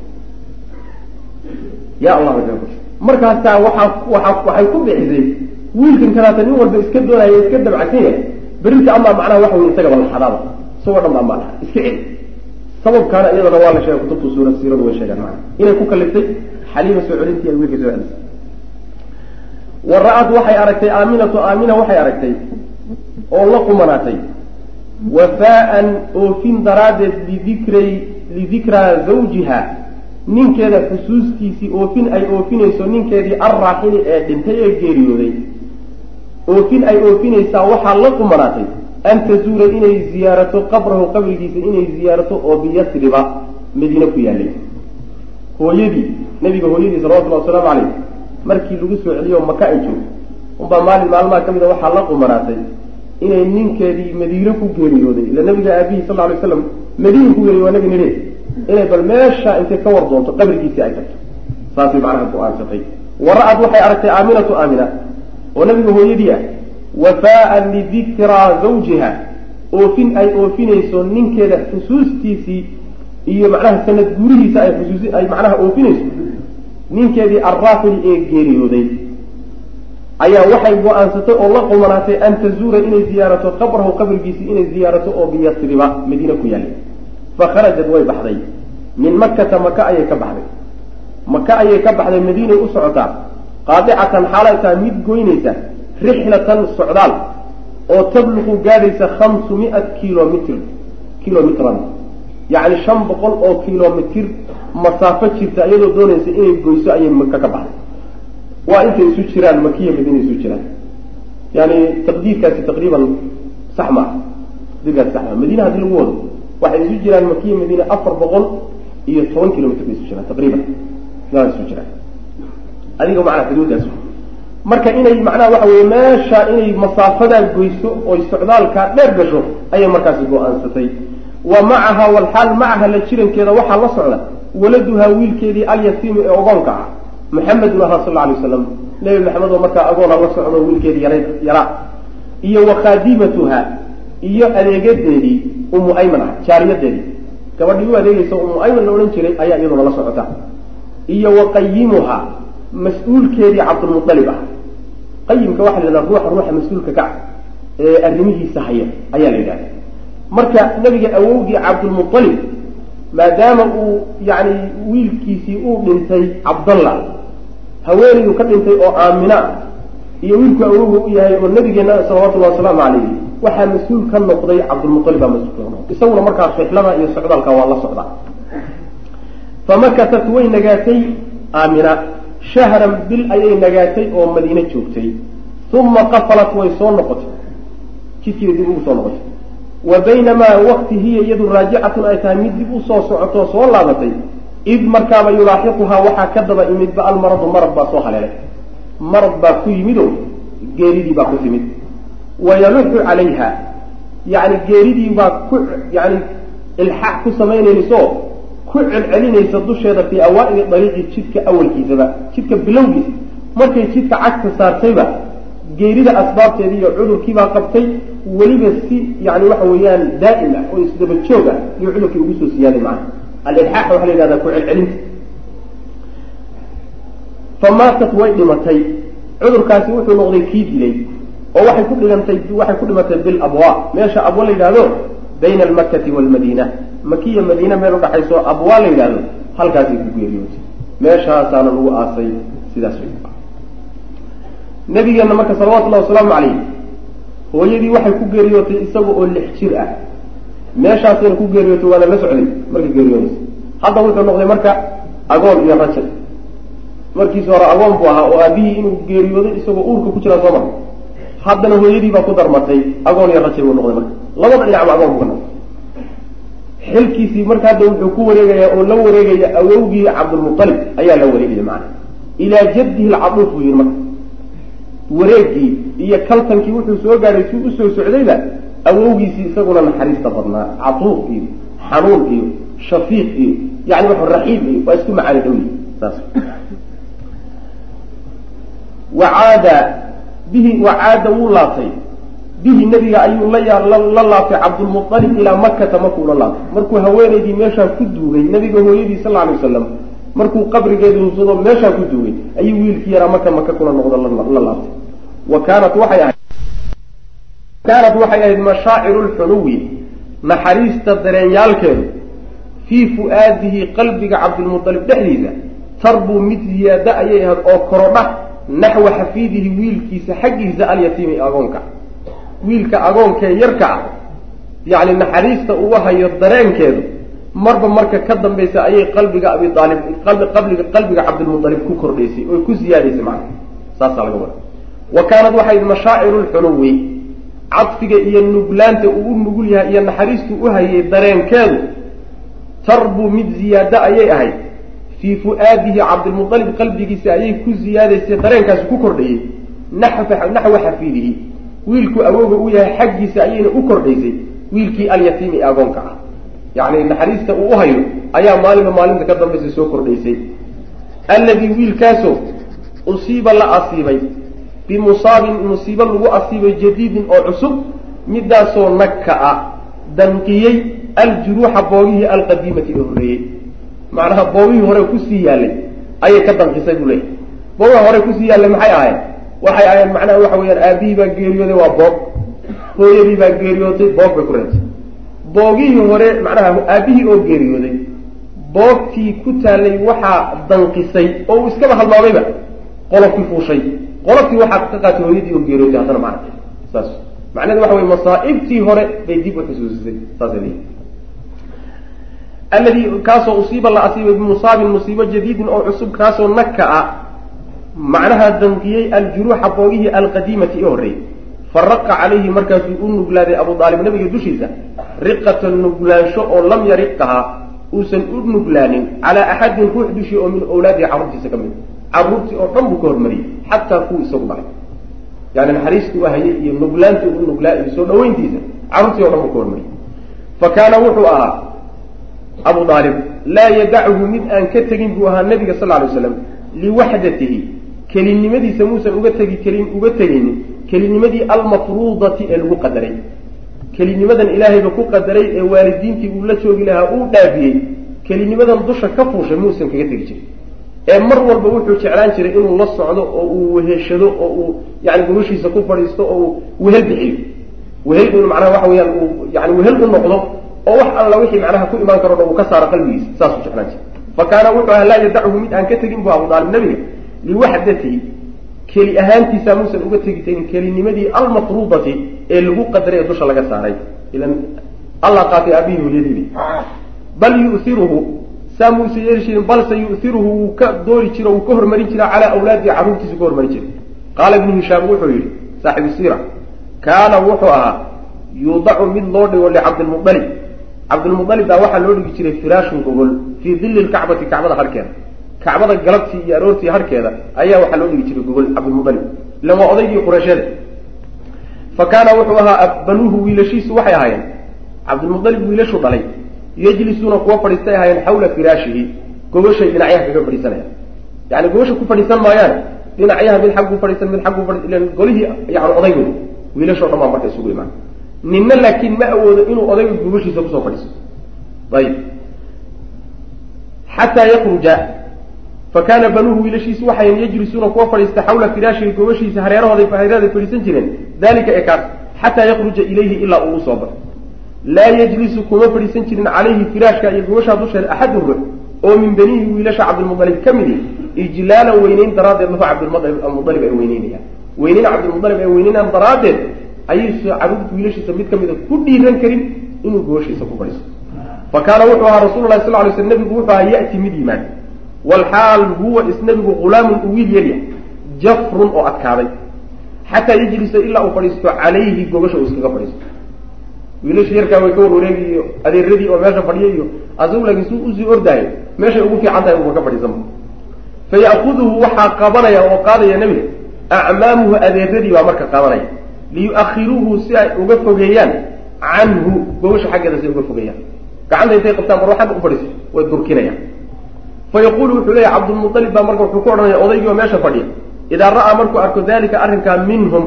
yaa allah way kaga fogsay markaasaa waxaa waaa waxay ku bixisay wiilkan kalaata nin walba iska doonaya iska dabcsan yahay berrinta amaa macnaha waxa wey isagaba laxadaaba isagoo dhan baa maalaha iska celi sababkaana iyadana waa la sheegay kutubta suura siiradu way sheegaan maa inay ku kaliftay xaliima soo celintii ay wiilka soo celisay wa ra'ad waxay aragtay aaminatu aamina waxay aragtay oo la qumanaatay wafaa'an oofin daraaddeed lidikray lidikraa zawjiha ninkeeda xusuustiisii oofin ay oofinayso ninkeedii arraaxili ee dhintay ee geeriyooday. Oofin ay oofinaysaa waxaa la qumanaatay an tazuura inay ziyaarato qabrahu qabrigiisa inay ziyaarato oo biyasriba madiine ku yaalay hooyadii nabiga hooyadii salawatullahi wasalaamu caleyh markii lagu soo celiyo maka ay joogto unbaa maalin maalmaha ka mid a waxaa la qumanaatay inay ninkeedii madiine ku geeriyooday ila nabiga aabihi sal lla lay slam madiina ku geeriyo waa nabi nidhe inay bal meesha intay ka war doonto qabrigiisii ay tagto saasay macnaha go'aansatay wara-ad waxay aragtay aaminatu aamina oo nabiga hooyadii ah wafaa'an lidikraa zawjiha. Oofin ay oofinayso ninkeeda xusuustiisii iyo macnaha sanad guurihiisa ay xusuusi ay macnaha oofinayso ninkeedii arraafili ee geeriyooday. Ayaa waxay go'aansatay oo la qumanaatay an tazuura inay ziyaarato qabrahu qabrigiisii inay ziyaarato oo biyasriba madiine ku yaallay fakharajat way baxday. Min makata maka ayay ka baxday. Maka ayay ka baxday madiinay u socotaa. Qaadicatan xaalay tahay mid goynaysa rixlatan socdaal oo tabluqu gaadhaysa khamsu mi-at kilomitr kilomitran yacni shan boqol oo kilomitir masaafo jirta iyadoo doonaysa inay goyso ayay maka ka baxday. Waa intay isu jiraan makiya madiina isu jiraan. Yani taqdiirkaasi taqriiban sax maa taqdiirkaasi sax maa madiina haddii lagu wado waxay isu jiraan makiya madiina afar boqol iyo toban kilomitr bay isu jiraan taqriiban. Isu jiraan. Adiga macnaa xuduudaas marka inay macnaha waxa weye meesha inay masaafadaa goyso oy socdaalkaa dheer gasho ayay markaasi go'aansatay wa macaha walxaal macaha la jirankeeda waxaa la socda waladuhaa wiilkeedii alyasiimu ee ogoonka ah muxamedun aha sal alay waslam nebi maxamed oo markaa agoona la socdo wiilkeedii yara. Yaraa iyo wa khaadimatuha iyo adeegadeedii umu ayman ah jaariyadeedii. Gabadhii u adeegaysa umu ayman la odhan jiray ayaa iyaduna la socota. Iyo wa qayimuha mas'uulkeedii cabdulmualib ah qayimka waxa la yidhahda ruuxa ruuxa mas'uulka ka ee arrimihiisa haya ayaa la yidhahda. Marka nabiga awowgii cabdulmualib maadaama uu yani wiilkiisii uu dhintay cabdallah haweenayu ka dhintay oo aamina iyo wiilku awowga u yahay oo nabigeena salawatullahi wasalaamu calayhi waxaa mas'uul ka noqday cabdulmualib baa mas'uul ka noqday. Isaguna markaa rixlada iyo socdaalka waa la socdaa. Famakasat way nagaatay aamina shahran bil ayay nagaatay oo madiine joogtay uma qafalat way soo noqotay jidkiiba dib ugu soo noqotay wa baynamaa wakti hiya iyadu raajicatun ay tahay mid dib u soo socotoo soo laabatay id markaaba yulaaxiquhaa waxaa ka daba imidba almaradu marad baa soo haleelay marad baa ku yimid oo geeridii baa ku timid wayaluxu calayha yani geeridii baa ku yani ilxaax ku samaynayso ku celcelinaysa dusheeda fii awaaili dariiqi jidka awalkiisaba jidka bilowgiisa markay jidka cagta saartayba geerida asbaabteedii iyo cudurkiibaa qabtay weliba si yani waxa weeyaan daa'im ah oo isdaba joog ah iyo cudurkii ugu soo siyaaday macana alilxaax waxaa la yidhahdaa ku celcelinta. Famaatat way dhimatay. Cudurkaasi wuxuu noqday kii dilay oo waxay ku dhigantay waxay ku dhimatay bil abwa meesha abwa la yidhahdo bayna almakati waalmadiina makiya madiina meel udhaxayso abwaa la yidhahdo halkaasay ku geeriyootay meeshaasaana lagu aasay sidaas wey nabigeena marka salawatullahi wasalaamu calayh hooyadii waxay ku geeriyootay isaga oo lix jir ah. Meeshaasayna ku geeriyootay waana la socday markay geeriyoonaysa hadda wuxuu noqday marka agoon iyo rajal markiis hore agoon buu ahaa oo aabihii inuu geeriyooday isagoo uurka ku jira soo mara haddana hooyadii baa ku darmatay agoon iyo rajal buu noqday marka. Labada dhinacba agoon buu ka noqday xilkiisii marka hadda wuxuu ku wareegayaa oo la wareegaya awowgii cabdulmualib ayaa la wareegaya macana ilaa jaddihi lcaduuf buu yihi marka. Wareegii iyo kaltankii wuxuu soo gaadhay si u soo socdayba awowgiisii isaguna naxariista badnaa. Catuuf iyo xanuun iyo shafiiq iyo yani wa raxiim waa isku macaani dhow saas. Wacaada bihi wacaada wuu laabtay bihi nebiga ayuu la laabtay cabdulmualib ilaa makata markuu la laabtay. Markuu haweenaydii meeshaa ku duugay nabiga hooyadii sal alay wasalam markuu qabrigeedu hubsado meeshaa ku duugay ayuu wiilkii yaraa maka maka kula noqdo la laabtay. Wa kaanat waxay ahayd kaanat waxay ahayd mashaaciru lxunuwi naxariista dareenyaalkeedu fii fu'aadihi qalbiga cabdilmualib dhexdiisa tarbuu mid ziyaada ayay ahayd oo korodha naxwa xafiidihi wiilkiisa xaggiisa alyatiimi agoonka wiilka agoonkee yarka ah yacni naxariista uu hayo dareenkeedu marba marka ka dambaysa ayay qalbiga abi aalib qabliga qalbiga cabdilmualib ku kordhaysay oy ku siyaadaysay macna saasaa laga wada wa kaanad waxay mashaaciru lxunuwi cadfiga iyo nuglaanta uu u nugul yahay iyo naxariistu u hayay dareenkeedu tarbu mid ziyaado ayay ahayd. Fii fu'aadihi cabdilmualib qalbigiisa ayay ku ziyaadaysay dareenkaasi ku kordhayey naxwa xafiidihi wiilku awooga u yahay xaggiisa ayayna u kordhaysay wiilkii alyatiimi agoonka ah. Yacni naxariista uu u hayo ayaa maalinba maalinta ka dambaysa soo kordhaysay. Alladii wiilkaasoo usiiba la asiibay bimusaabin musiibo lagu asiibay jadiidin oo cusub midaasoo nagka ah danqiyey aljuruuxa boogihii alqadiimati ee horreeyey macnaha boogihii hore ku sii yaallay ayay ka danqisay buu leeyahy boogaha hore ku sii yaallay maxay ahayd waxay ahayd macnaha waxa weyaan aabihii baa geeriyooday waa boog. Hooyadii baa geeriyootay boog bay ku reentay boogihii hore macnaha aabihii oo geeriyooday boogtii ku taallay waxaa danqisay oo uu iskaba halmaamayba qolofkii fuushay. Qolofkii waxaa ka qaatay hooyadii oo geeriyootay haddana macna saas. Macnahedu waxa wey masaaibtii hore bay dib u xusuusisay saasay leeyihi alladii kaasoo usiiba la asiibay bimusaabin musiibo jadiidin oo cusub kaasoo naka a macnaha danqiyey aljuruuxa boogihii alqadiimati ee horreeyey faraqa calayhi markaasuu u nuglaaday abu aalib nabiga dushiisa. Riqatan nuglaansho oo lam yariqahaa uusan u nuglaanin calaa axadin ruux dushii oo min awlaadihi carruurtiisa ka mid. Carruurtii oo dhan buu ka hormariyey xataa kuwa isagu dhalay. Yani naxariistii u hayay iyo nuglaantii u nuglaa iyo soo dhaweyntiisa carruurtii o dhan buu ka hormariyey. Fa kaana wuxuu ahaa abu aalib laa yadachu mid aan ka tegin buu ahaa nabiga sal lay slam liwaxdatihi kelinimadiisa muusan uga tegi kelin uga tegaynin kelinimadii almafruudati ee lagu qadaray. Kelinimadan ilaahayba ku qadaray ee waalidiintii uu la joogi lahaa uu dhaafiyey kelinimadan dusha ka fuushay muusan kaga tegi jirin. Ee mar walba wuxuu jeclaan jiray inuu la socdo oo uu weheshado oo uu yani gobashiisa ku fadhiisto oo uu wehel bixiyo. Wehel inu macnaha waxa weyaan uu yani wehel u noqdo oo wax alla wixii macnaha ku imaan karo dhan uu ka saaro qalbigiisa saasuu jeclaan jiray. Fa kaana wuxuu ahaa laa yadachu mid aan ka tegin bu abu aalib nabiga liwaxdatihi keli ahaantiisa muusan uga tegi tegin kelinimadii almafruudati ee lagu qadaray ee dusha laga saaray ilan allah qaatay aabihii hooyadiibi bal yu'iruhu saa muusa yeeli balse yu'iruhu wuu ka doori jiro wuu ka hormarin jira calaa awlaadihi carruurtiisu ka hormarin jiray qaala ibnu hishaam wuxuu yihi saaxibu siira kaana wuxuu ahaa yuudacu mid loo dhigo licabdilmualib cabdilmualib baa waxaa loo dhigi jiray firaashun gogol fii dilli lkacbati kacbada harkeeda kacbada galabtii iyo aroortii harkeeda ayaa waxaa loo dhigi jiray gogol cabdilmualib ilan waa odaygii qureysheeda fa kaana wuxuu ahaa banuuhu wiilashiisu waxay ahaayeen. Cabdilmualib wiilashu dhalay yajlisuuna kuwa fadhiistay ahaayeen xawla firaashihi gogoshay dhinacyaha kaga fadhiisanayaan. Yani gogosha ku fadhiisan maayaan dhinacyaha mid xagguu fadhiisan mid xagguu fadhi ilan golihii yani odaygood wiilashoo dhan baa marka isugu imaan. Ninna laakiin ma awoodo inuu odayga gogoshiisa ku soo fadhiiso ayib. Xataa yakruja fa kaana banuuhu wiilashiisu waxay yajlisuuna kuwa fadhiista xawla firaashihi gogoshiisa hareerahooday hareeraday fadhiisan jireen. Dalika ee kaas xataa yakruja ilayhi ilaa uu u soo baxo. Laa yajlisu kuma fadhiisan jirin calayhi firaashka iyo gogoshaa dusheeda axadun ruux oo min banihi wiilasha cabdilmualib ka midi ijlaalan weyneyn daraaddeed lahu cabdilmualib ay weyneynayaan weyneyn cabdilmualib ay weyneynaan daraaddeed ayaysu carruurta wiilashiisa mid ka mida ku dhiiran karin inuu gogoshiisa ku fadhiisto. Fa kaana wuxuu ahaa rasul lahi sal lay sl nabigu wuxuu ahaa ya'ti mid yimaad walxaal huwa isnabigu hulaamun u wiil yarya jafrun oo adkaaday xataa yajlisa ilaa uu fadhiisto calayhi gogosha uu iskaga fadhiisto wiilasha yarkaa way ka warwareegi iyo adeeradii oo meesha fadhiya iyo asagu laakiin suu u sii ordaayo meeshay ugu fiican tahay uba ka fadhiisanba fa ya'kuduhu waxaa qabanaya oo qaadaya nebiga acmaamuhu adeeradii baa marka qabanaya liyu'akhiruuhu si ay uga fogeeyaan canhu gogosha xaggeeda si ay uga fogeeyaan gacanta intay qabtaan xagga u fadhiiso way durkinayaan fa yaquulu wuxuu leeyahy cabdulmualib baa marka wuxuu ku odhanaya odaygii oo meesha fadhiya idaa ra'aa markuu arko dalika arrinkaa minhum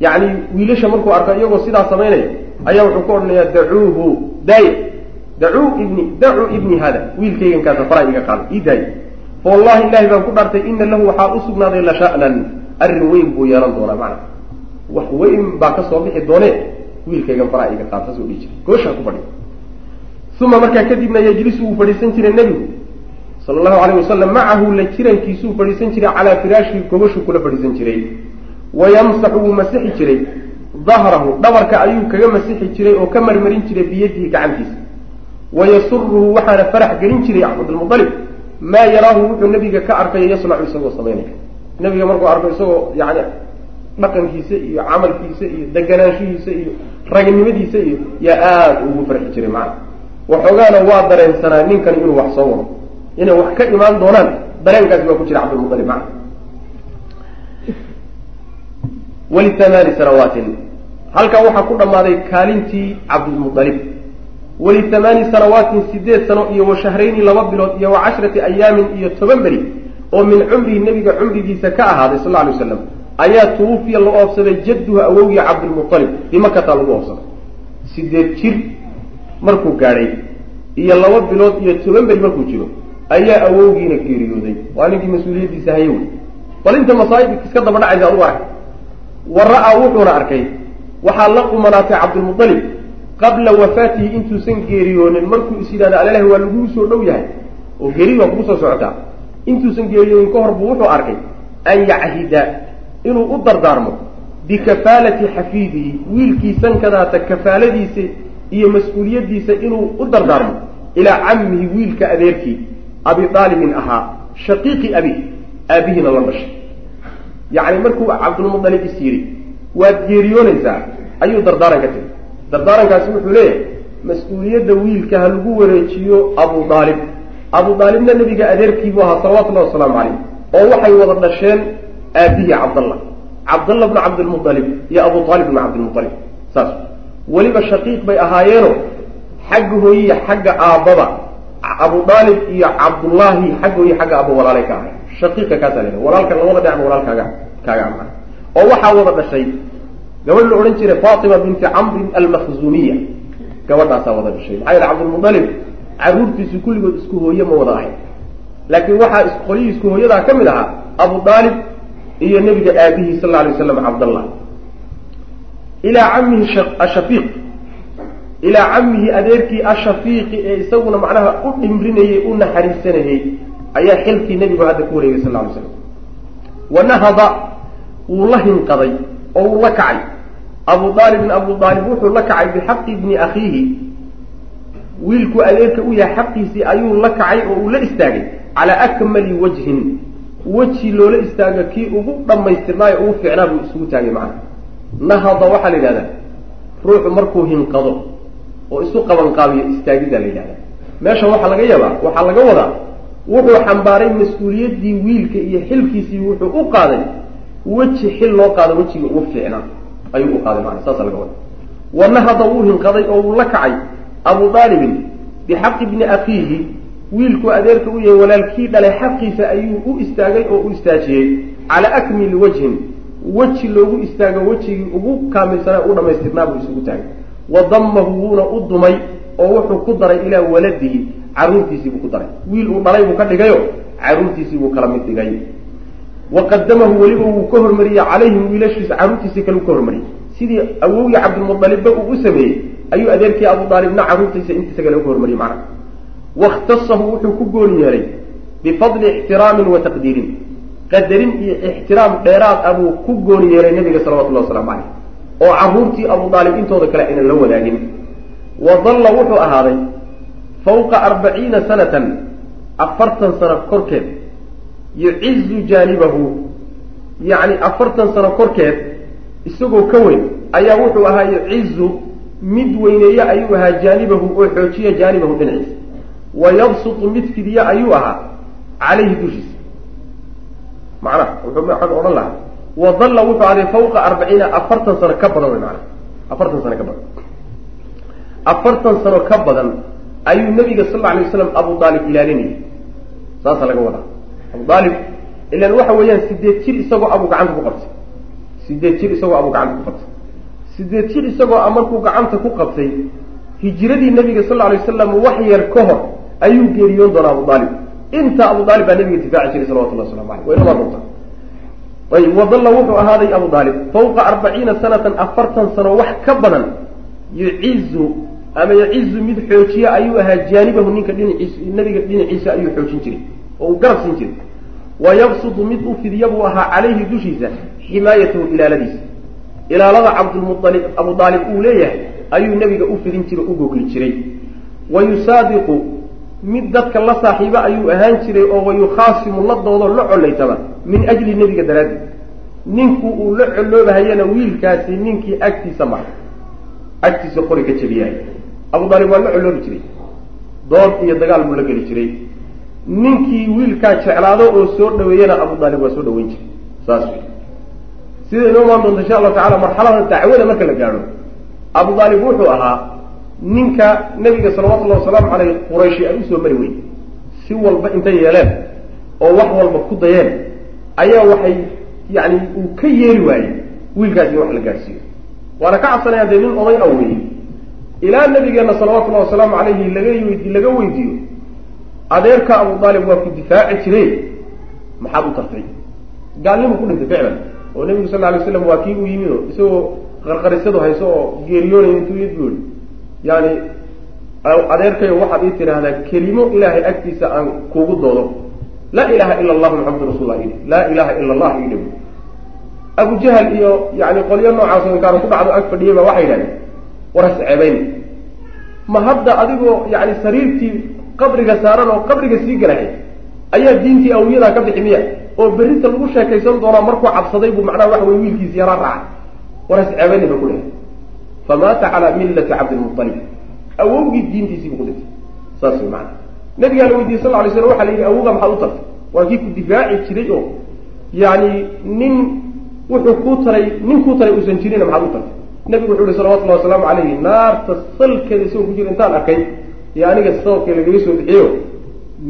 yani wiilasha markuu arko iyagoo sidaa samaynaya ayaa wuxuu ku odhanayaa dacuuhu daaya dacuu ibni dacuu ibni hada wiilkaygankaasa faraa iga qaada ii daaya fa wallahi ilahi baan ku dhaartay ina lahu waxaa u sugnaaday la sha'nan arrin weyn buu yeelan doonaa macna wax weyn baa ka soo bixi doonee wiilkaygan faraa iga qaada saasuu dhihi jiray gooshaa ku fadhiya uma markaa kadibna yejlisu wuu fadhiisan jiray nebigu sala allahu alayh wasalam macahu la jirankiisuu fadhiisan jiray calaa firaashihi gobashuu kula fadhiisan jiray. Wayamsaxu wuu masixi jiray. Dahrahu dhabarka ayuu kaga masixi jiray oo ka marmarin jiray biyadihi gacantiisa. Wayasuruhu waxaana farax gelin jiray cabdulmualib maa yaraahu wuxuu nabiga ka arkayo yasnacu isagoo samaynaya nabiga markuu arko isagoo yani dhaqankiisa iyo camalkiisa iyo deganaanshihiisa iyo ragnimadiisa iyo yaa aada ugu farxi jiray macana waxoogaana waa dareensanaa ninkani inuu wax soo wado inay wax ka imaan doonaan dareenkaasi waa ku jira cabdilmualib macana waliamaani sanawaatin halkaa waxaa ku dhammaaday kaalintii cabdilmualib waliamaani sanawaatin sideed sano iyo wa shahrayni laba bilood iyo wa cashrati ayaamin iyo toban beri oo min cumrihi nebiga cumrigiisa ka ahaaday sal alay waslam ayaa tuwufiya la oobsaday jadduhu awowgii cabdilmualib bimakataa lagu oobsaday sideed jir markuu gaadhay iyo laba bilood iyo toban beri markuu jiro ayaa awowgiina geeriyooday waa ninkii mas'uuliyaddiisa haye wey bal inta masaa'ib iska daba dhacaysa adugu arka wa ra'aa wuxuuna arkay waxaa la qumanaatay cabdilmualib qabla wafaatihi intuusan geeriyoonin markuu is yidhahda alalahi waa laguu soo dhow yahay. Oo geeri waa kugu soo socotaa intuusan geeriyoonin ka hor buu wuxuu arkay an yachida inuu u dardaarmo bikafaalati xafiidihi wiilkiisan kadaata kafaaladiisa iyo mas'uuliyaddiisa inuu u dardaarmo ilaa camihi wiilka adeerkii abi aalibin ahaa shaqiiqi abi aabihiina la dhashay. Yacni markuu cabdulmualib is yidhi waad geeriyoonaysaa? Ayuu dardaaran ka tegay dardaarankaasi wuxuu leeyahay mas'uuliyadda wiilka ha lagu wareejiyo abu aalib abu aalibna nebiga adeerkiibuu ahaa salawatullahi wasalaamu caleyh oo waxay wada dhasheen aabihi cabdallah. Cabdallah bna cabdilmualib iyo abu aalib bna cabdilmualib saas. Weliba shaqiiq bay ahaayeeno xagga hooyiya xagga aabbaba abu aalib iyo cabdullaahi xagga hooyi xagga aaba walaalay ka ahay. Shaqiiqa kaasaa la walaalkan labada dhinac walaalkaaga kaaga ama oo waxaa wada dhashay gabadh la odhan jiray fatima binti camrin almakhzuumiya gabadhaasaa wada dhashay. Maxaa yeele cabdilmualib caruurtiisu kulligood isku hooye ma wada ahay. Laakiin waxaa qolyihii isku hooyadaa ka mid ahaa abu aalib iyo nebiga aabihii sal lla alay waslam cabdallah ilaa camihi ashafiiq ilaa camihi adeerkii ashafiiqi ee isaguna macnaha u dhimrinayey u naxariisanayey ayaa xilkii nebigu hadda ku wareegay sal alay slam wanahada wuu la hinqaday oo wuu la kacay. Abu aalibin abu aalib wuxuu la kacay bixaqi bni akhiihi. Wiilku adeerka u yahay xaqiisii ayuu la kacay oo uu la istaagay calaa akmali wajhin. Weji loola istaago kii ugu dhammaystirnaayo ugu fiicnaa buu isugu taagay macana nahada waxaa la yidhahdaa ruuxu markuu hinqado oo isu qabanqaabiyo istaagiddaa la yidhahdaa meesha waxaa laga yaabaa waxaa laga wadaa wuxuu xambaaray mas'uuliyaddii wiilka iyo xilkiisii wuxuu u qaaday weji xil loo qaado wejiga ugu fiicnaa ayuu u qaaday maana saasa laga wada wanahada wuu hinqaday oo wuu la kacay abu aalibin bixaqi bni akhiihi wiilku adeerka u yahay walaalkii dhalay xaqiisa ayuu u istaagay oo u istaajiyey calaa akmili wajhin weji loogu istaago wejigii ugu kaamilsanaa u dhamaystirnaa buu isugu taagay wa damahu wuuna u dumay oo wuxuu ku daray ilaa waladihi caruurtiisii buu ku daray. Wiil uu dhalay buu ka dhigayo caruurtiisii buu kala mid dhigay. Wa qadamahu weliba wuu ka hormariyey calayhim wiilashiisa caruurtiisii kale uu ka hormariyey sidii awowgii cabdilmualibba uu u sameeyey ayuu adeerkii abu aalibna caruurtiisa intiisa kale uka hormariyey macna wakhtasahu wuxuu ku gooni yeelay bifadli ixtiraamin wa taqdiirin. Qadarin iyo ixtiraam dheeraad ah buu ku gooni yeelay nabiga salawatullahi waslamu caleyh oo caruurtii abu aalib intooda kale aynan la wadaagin wa dalla wuxuu ahaaday fawqa arbaciina sanatan afartan sano korkeed yucizu jaanibahu. Yacni afartan sano korkeed isagoo ka weyn ayaa wuxuu ahaa yucizu mid weyneeye ayuu ahaa jaanibahu oo xoojiya jaanibahu dhinaciisa. Wa yabsutu mid fidiye ayuu ahaa calayhi dushiisa. Macnaha wuxuu maxaad odhan lahaa wa dalla wuxuu ahday fawqa arbaciina afartan sano ka badan wey macnaha afartan sano ka badan afartan sano ka badan ayuu nabiga sal alla alay waslam abu aalib ilaalinayay saasa laga wadaa abu aalib ilan waxa weeyaan sideed jir isagoo abuu gacanta ku qabtay sideed jir isagoo abuu gacanta ku qabtay sideed jir isagoo markuu gacanta ku qabtay hijiradii nabiga sal alay waslam wax yar ka hor ayuu geeriyoon doonaa abu aalib inta abu aalib baa nabiga difaaci jiray salawatullah waslamu aleyh waynama doonta ayb wadalla wuxuu ahaaday abu aalib fawqa arbaciina sanatan afartan sano wax ka badan yucizu ama yacizu mid xoojiya ayuu ahaa jaanibahu ninka dhinaciis nabiga dhinaciisa ayuu xoojin jiray oo uu garab siin jiray. Wa yabsudu mid u fidiya buu ahaa calayhi dushiisa ximaayatahu ilaaladiisa. Ilaalada cabdulmualib abu aalib uu leeyahay ayuu nabiga u fidin jiray u gogli jiray. Wa yusaadiqu mid dadka la saaxiiba ayuu ahaan jiray oo wayukhaasimu la doodo la collaytaba min ajli nebiga daraaddeed. Ninku uu la colloobahayana wiilkaasi ninkii agtiisa mara agtiisa qori ka jabiyahay abu aalib waa la colloobi jiray. Dood iyo dagaal buu la geli jiray. Ninkii wiilkaa jeclaado oo soo dhaweeyana abu aalib waa soo dhaweyn jiray. Saas wey sida inoo imaan doonta insha allahu tacala marxalada dacwada marka la gaadho abu aalib wuxuu ahaa ninka nabiga salawatullahi wasalaamu caleyh qurayshi ay u soo mari weyn si walba intay yeeleen oo wax walba ku dayeen ayaa waxay yani uu ka yeeli waayey wiilkaas in wax la gaadhsiiyo waana ka cabsanaya dee nin oday weeye. Ilaa nabigeena salawatullahi wasalaamu caleyhi laga laga weydiiyo adeerka abu aalib waa ku difaaci jire maxaad u tartay? Gaalnimu ku dhintay ficlan. Oo nabigu sal ly slam waa kii u yimid oo isagoo qarqarisadu hayso oo geeriyoonay intuu yihi yani adeerkayo waxaad ii tidhaahdaa kelimo ilaahay agtiisa aan kugu doodo laa ilaha ila allahu maxamadu rasulla i laa ilaha ila allah ii dhib abu jahal iyo yani qolyo noocaas oo inkaanu ku dhacdo ag fadhiyay ba waxay yidhahdeen waras ceebayn ma hadda adigoo yani sariirtii qabriga saaran oo qabriga sii galahay ayaa diintii awiyadaa ka bixi miya? Oo berrita lagu sheekaysan doonaa markuu cabsaday buu macnaha waxa wey wiilkiisi yaraa raacay. Waras ceebayni ba ku dhahay famaata calaa millati cabdilmualib awowgii diintiisiibu ku dhintay saas wey maana nabigaa la weydiiyey sal lay slam waxa la yidhi awowga maxaad u tartay waa kii ku difaaci jiray oo yani nin wuxuu kuu taray nin kuu taray uusan jirina maxaad u tartay nabigu wuxuu yihi salawatullahi wasalaamu calayhi naarta salkeeda isagoo ku jira intaan arkay iyo aniga sababka lagaga soo bixiyo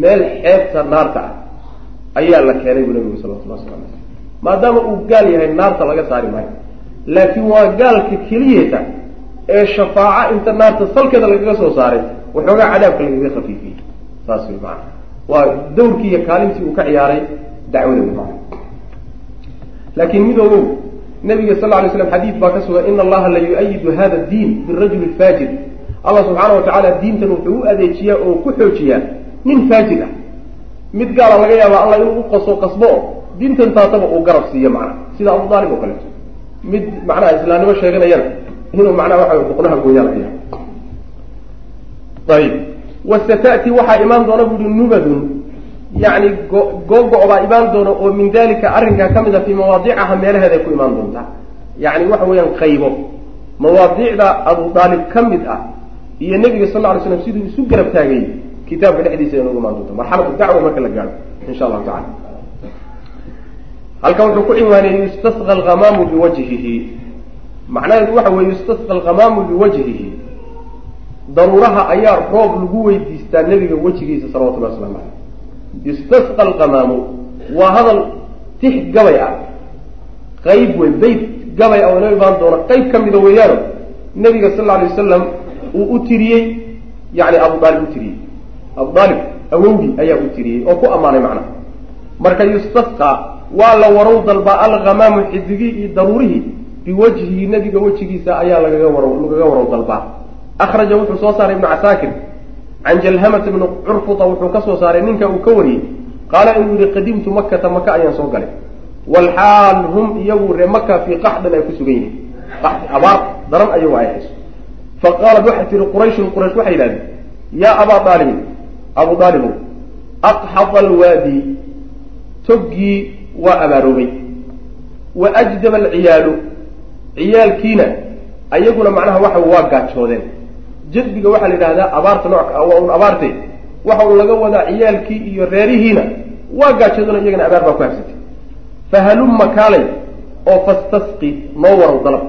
meel xeebta naarta ah ayaa la keenay buu nabigu salawatullah waslamu aleyh maadaama uu gaal yahay naarta laga saari maayo. Laakiin waa gaalka keliyata ee shafaaca inta naarta salkeeda lagaga soo saaray waxoogaa cadaabka lagaga khafiifiyey. Saas wey maana waa dawrkii iyo kaalintii uu ka ciyaaray dacwada wey maana laakiin midoogow nabiga sal ly slam xadiid baa ka sugan ina allaha la yu-ayidu hada diin birajuli faajir. Allah subxaana wa tacaala diintan wuxuu u adeejiyaa oo ku xoojiyaa nin faajir ah. Mid gaala laga yaaba allah inuu uqaso qasbo diintan taataba uu garab siiyo macna. Sida abu aalib oo kaleeto mid macnaha islaamnimo sheeganayana inuu macnaha waxa boqnaha gooyaa laga yaaba ayib. Wasatati waxaa imaan doona bu uhi nubadun. Yani googo- baa imaan doona oo min dalika arrinkaa ka mid a fii mawaadicaha meelaheeda ay ku imaan doontaa. Yani waxa weeyaan qaybo. Mawaadiicda abu aalib ka mid ah iyo nebiga sal lla ly slam siduu isu garab taagayey kitaabka dhexdiisa noogu imaan doonta marxalatu dacwa marka la gaadho insha allahu tacala halkan wuxuu ku ciwaaniyey yustasqa alhamaamu biwajhihi macnaheedu waxa weeye yustasqa alhamaamu biwajhihi daruuraha ayaa roob lagu weydiistaa nebiga wejigiisa salawatullahi waslamu caleyh yustasqa alqamaamu waa hadal tix gabay ah. Qayb wey beyt gabay ah oo inoo imaan doona qayb ka mida weeyaano nebiga sal lla alay wasalam uu u tiriyey yani abu aalib u tiriyey. Abu aalib awowgii ayaa u tiriyey oo ku ammaanay macnaha. Marka yustasqa waa la warow dalbaa alhamaamu xidigii iyo daruurihii biwajhihi nebiga wejigiisa ayaa lagaga warow lagaga warow dalbaa akhraja wuxuu soo saaray ibnu casaakir can jalhamata bni curfuta wuxuu ka soo saaray ninka uu ka wariyey qaala inuu yihi qadimtu makata maka ayaan soo galay walxaal hum iyagu ree maka fii qaxdin ay ku sugan yihiin qaxdi abaar daran ayagu ay hayso fa qaalat waxay tihi qurayshun quraysh waxay yidhahdeen yaa abaa aalibin abu aalibow aqxada alwaadi toggii waa abaaroobay wa ajdaba alciyaalu ciyaalkiina ayaguna macnaha waxa waa gaajoodeen jadbiga waxaa la yidhahdaa abaarta nooc waa un abaarte. Waxa uu laga wadaa ciyaalkii iyo reerihiina waa gaajoodona iyagana abaar baa ku habsatay fahalumma kaalay oo fastasqi noo warow dalab.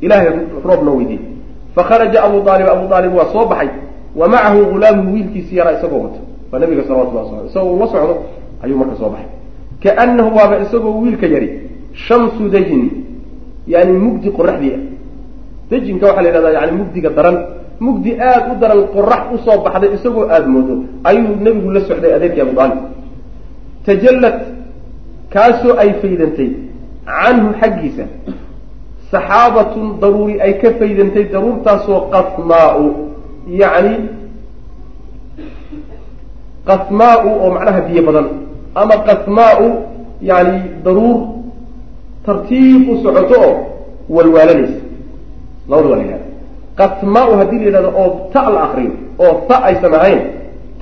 Ilahay roob noo weydiiyey. Fakharaja abu aalib abu aalib waa soo baxay wa macahu hulaamuhu wiilkiisi yaraa isagoo wato. Waa nabiga salawatullah wasala isagoo ula socdo ayuu marka soo baxay. Kaanahu waaba isagoo wiilka yari shamsu dajin yani mugdi qoraxdii ah dajinka waxaa la yidhahdaa yani mugdiga daran mugdi aada u daran qorax u soo baxday isagoo aada moodo ayuu nebigu la socday adeerkii abu tajallad kaasoo ay faydantay canhu xaggiisa saxaabatun daruuri ay ka faydantay daruurtaasoo qasmaa-u yacni qasmaa-u oo macnaha biyo badan ama qasmaa-u yani daruur tartiib u socoto oo walwaalanaysa labada waa la yihahda qasmaa-u haddii la yidhahdo oo ta la akriyo oo ta aysan ahayn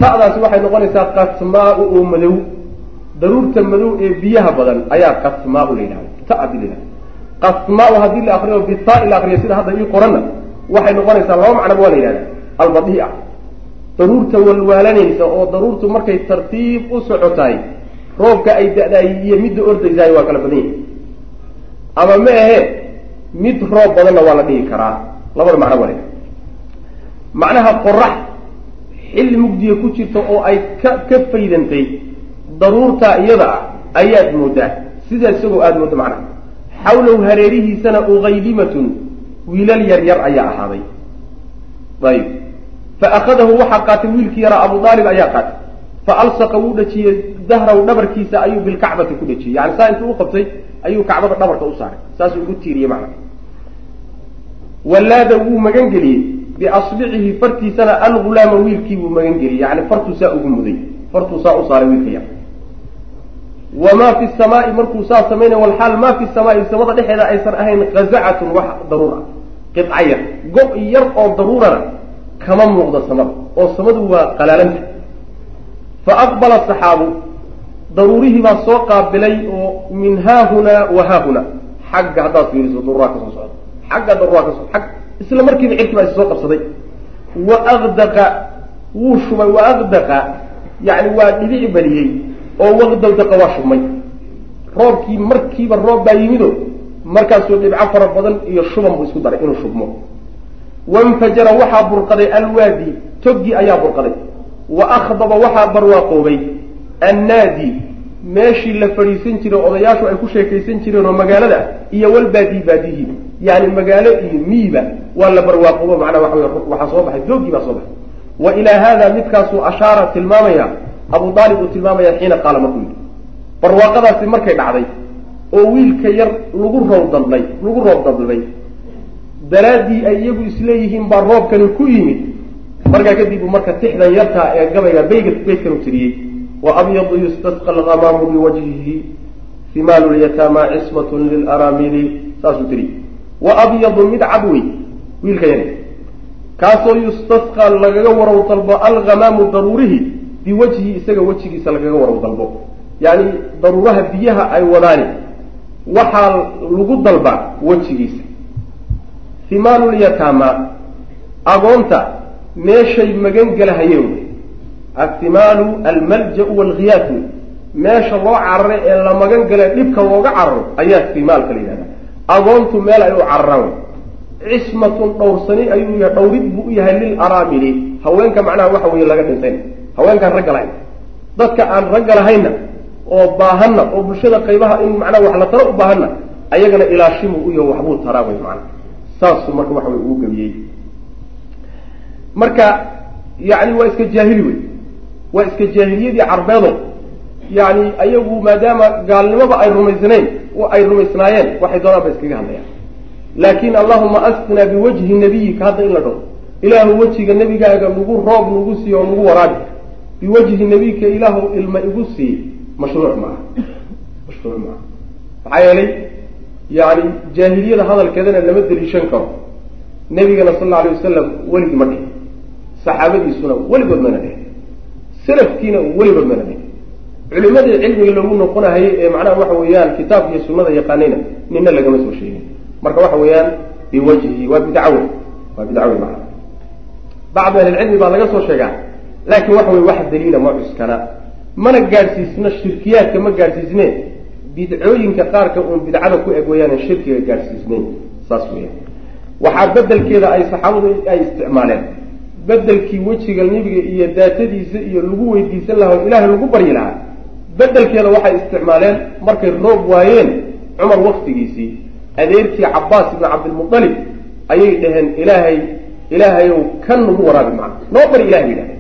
ta'daasi waxay noqonaysaa qasmaa-u oo madow. Daruurta madow ee biyaha badan ayaa qasmaa-u la yidhahda ta haddii la yidhahdo. Qasmaa-u haddii la akriyo bitaa la akriyo sida hadda ii qoranna waxay noqonaysaa laba macnaba waa la yidhahda albadiica daruurta walwaalanaysa oo daruurtu markay tartiib u socotahay roobka ay da-daay iyo midda ordaysaay waa kala badan yahi ama ma ahe mid roob badanna waa la dhihi karaa. Labada macno wale macnaha qorax xilli mugdiga ku jirta oo ay ka ka faydantay daruurtaa iyada ah ayaad moodaa. Sidaa isagoo aada moodo macnaha. Xawlow hareerihiisana uqaylimatun wiilal yar yar ayaa ahaaday. Ayib. Fa akhadahu waxaa qaatay wiilkii yaraa abu aalib ayaa qaatay. Fa alsaqa wuu dhajiyey dahraw dhabarkiisa ayuu bilkacbati ku dhajiyey. Yani saa intuu u qabtay ayuu kacbada dhabarka u saaray. Saasuu ugu tiiriyey macna. Wallaada wuu magan geliyey. Biasbicihi fartiisana algulaama wiilkii buu magan geliyey. Yani fartuu saa ugu muday. Fartuu saa u saaray wiilka yar. Wamaa fi samaai markuu saa samaynay walxaal maa fi samaai samada dhexeeda aysan ahayn kazacatun wax daruura. Qidca yar. Go- yar oo daruurana kama muuqdo samada oo samadu waa qalaalanta fa aqbala saxaabu daruurihii baa soo qaabilay oo min haahunaa wa haahuna. Xagga haddaad fiiriso daruuraa ka soo socda. Xagga daruuraa ka so ag isla markiiba cirkii baa is soo qabsaday. Wa aqdaqa wuu shubay wa aqdaqa yani waa dhibici baliyey oo waqdawdaqa waa shubmay roobkii markiiba roob baa yimido markaasuu dhibco fara badan iyo shuban buu isku daray inuu shubmo. Wainfajara waxaa burqaday alwaadi toggii ayaa burqaday. Wa akhdaba waxaa barwaaqoobay annaadi meeshii la fadhiisan jiray odayaashu ay ku sheekaysan jireen oo magaalada iyo walbaadii baadihi yani magaalo iyo miiba waa la barwaaqoobo macnaa wey waxaa soo baxay doogii baa soo baxay wa ilaa haada midkaasuu ashaara tilmaamaya abu aalib uu tilmaamaya xiina qaala markuu yidhi barwaaqadaasi markay dhacday oo wiilka yar lagu roob dalbay lagu roob dalbay daraaddii ay iyagu isleeyihiin baa roobkani ku yimid markaa kadib uu marka tixdan yartaa ee gabayga bayga beydkan u tiriyey wa abyadu yustasqa algamaamu biwajhihi himaalu lyataama cismatun lilaramili saasuu tiriy wa abyadu mid cad wey wiilka yar kaasoo yustasqa lagaga warow dalbo algamaamu daruurihi biwajhi isaga wejigiisa lagaga warow dalbo yani daruuraha biyaha ay wadaani waxaa lagu dalbaa wejigiisa himaalulyataama agoonta meeshay magan gelahayeen wey athimaalu almalja-u walghiyaatu meesha loo cararay ee la magan gala dhibka looga cararo ayaa thimaalka la yidhahda agoontu meel ay u cararaan. Wey cismatun dhowrsani ayuu yahay dhowrid buu u yahay lil araamili haweenka macnaha waxa weeye laga dhintayna haweenkaan ragga lahayn dadka aan ragga lahaynna oo baahanna oo bulshada qaybaha in macnaha wax la taro u baahanna ayagana ilaashimu u yaho waxbuu taraa wey macnaha. Saasuu marka waxa wey ugu gebiyey marka yani waa iska jaahili wey waa iska jaahiliyadii carbeedo. Yani ayagu maadaama gaalnimoba ay rumaysnayn ay rumaysnaayeen waxay doonaan ba iskaga hadlayaan. Laakin allahuma asqinaa biwajhi nabiyika hadda in la dhaho ilaahu wejiga nebigaaga nagu roob nagu siiyo oo nagu waraabi biwajhi nebiyika ilaahu ilma igu sii. Mashruuc maaha. Mashruuc maaha. Maxaa yeelay yani jaahiliyada hadalkeedana lama deliishan karo. Nebigana sal alla alay wasalam weligii ma dhihin saxaabadiisuna weligood mana dhihin salafkiina mana dhihin culimadii cilmiga loogu noqonahayay ee macnaha waxa weeyaan kitaabka iyo sunada yaqaanayna nina lagama soo sheegin. Marka waxa weeyaan biwajhi waa bidcawe waa bidcawe maa bacdu ahlilcilmi baa laga soo sheegaa. Laakiin waxa weye wax daliila ma cuskana. Mana gaadhsiisna shirkiyaadka ma gaadhsiisne bidcooyinka qaarka uun bidcada ku eg weeyaan shirkiga gaadhsiisnayn saas weeyaan. Waxaa bedelkeeda ay saxaabadu ay isticmaaleen bedelkii wejiga nebiga iyo daatadiisa iyo lagu weydiisan lahaa oo ilaahay lagu baryi lahaa. Bedelkeeda waxay isticmaaleen markay roob waayeen cumar waktigiisii adeerkii cabaas ibni cabdilmualib ayay dhaheen ilaahay ilaahayow kan nagu waraabi maa noo bari ilahay bay dhahdeen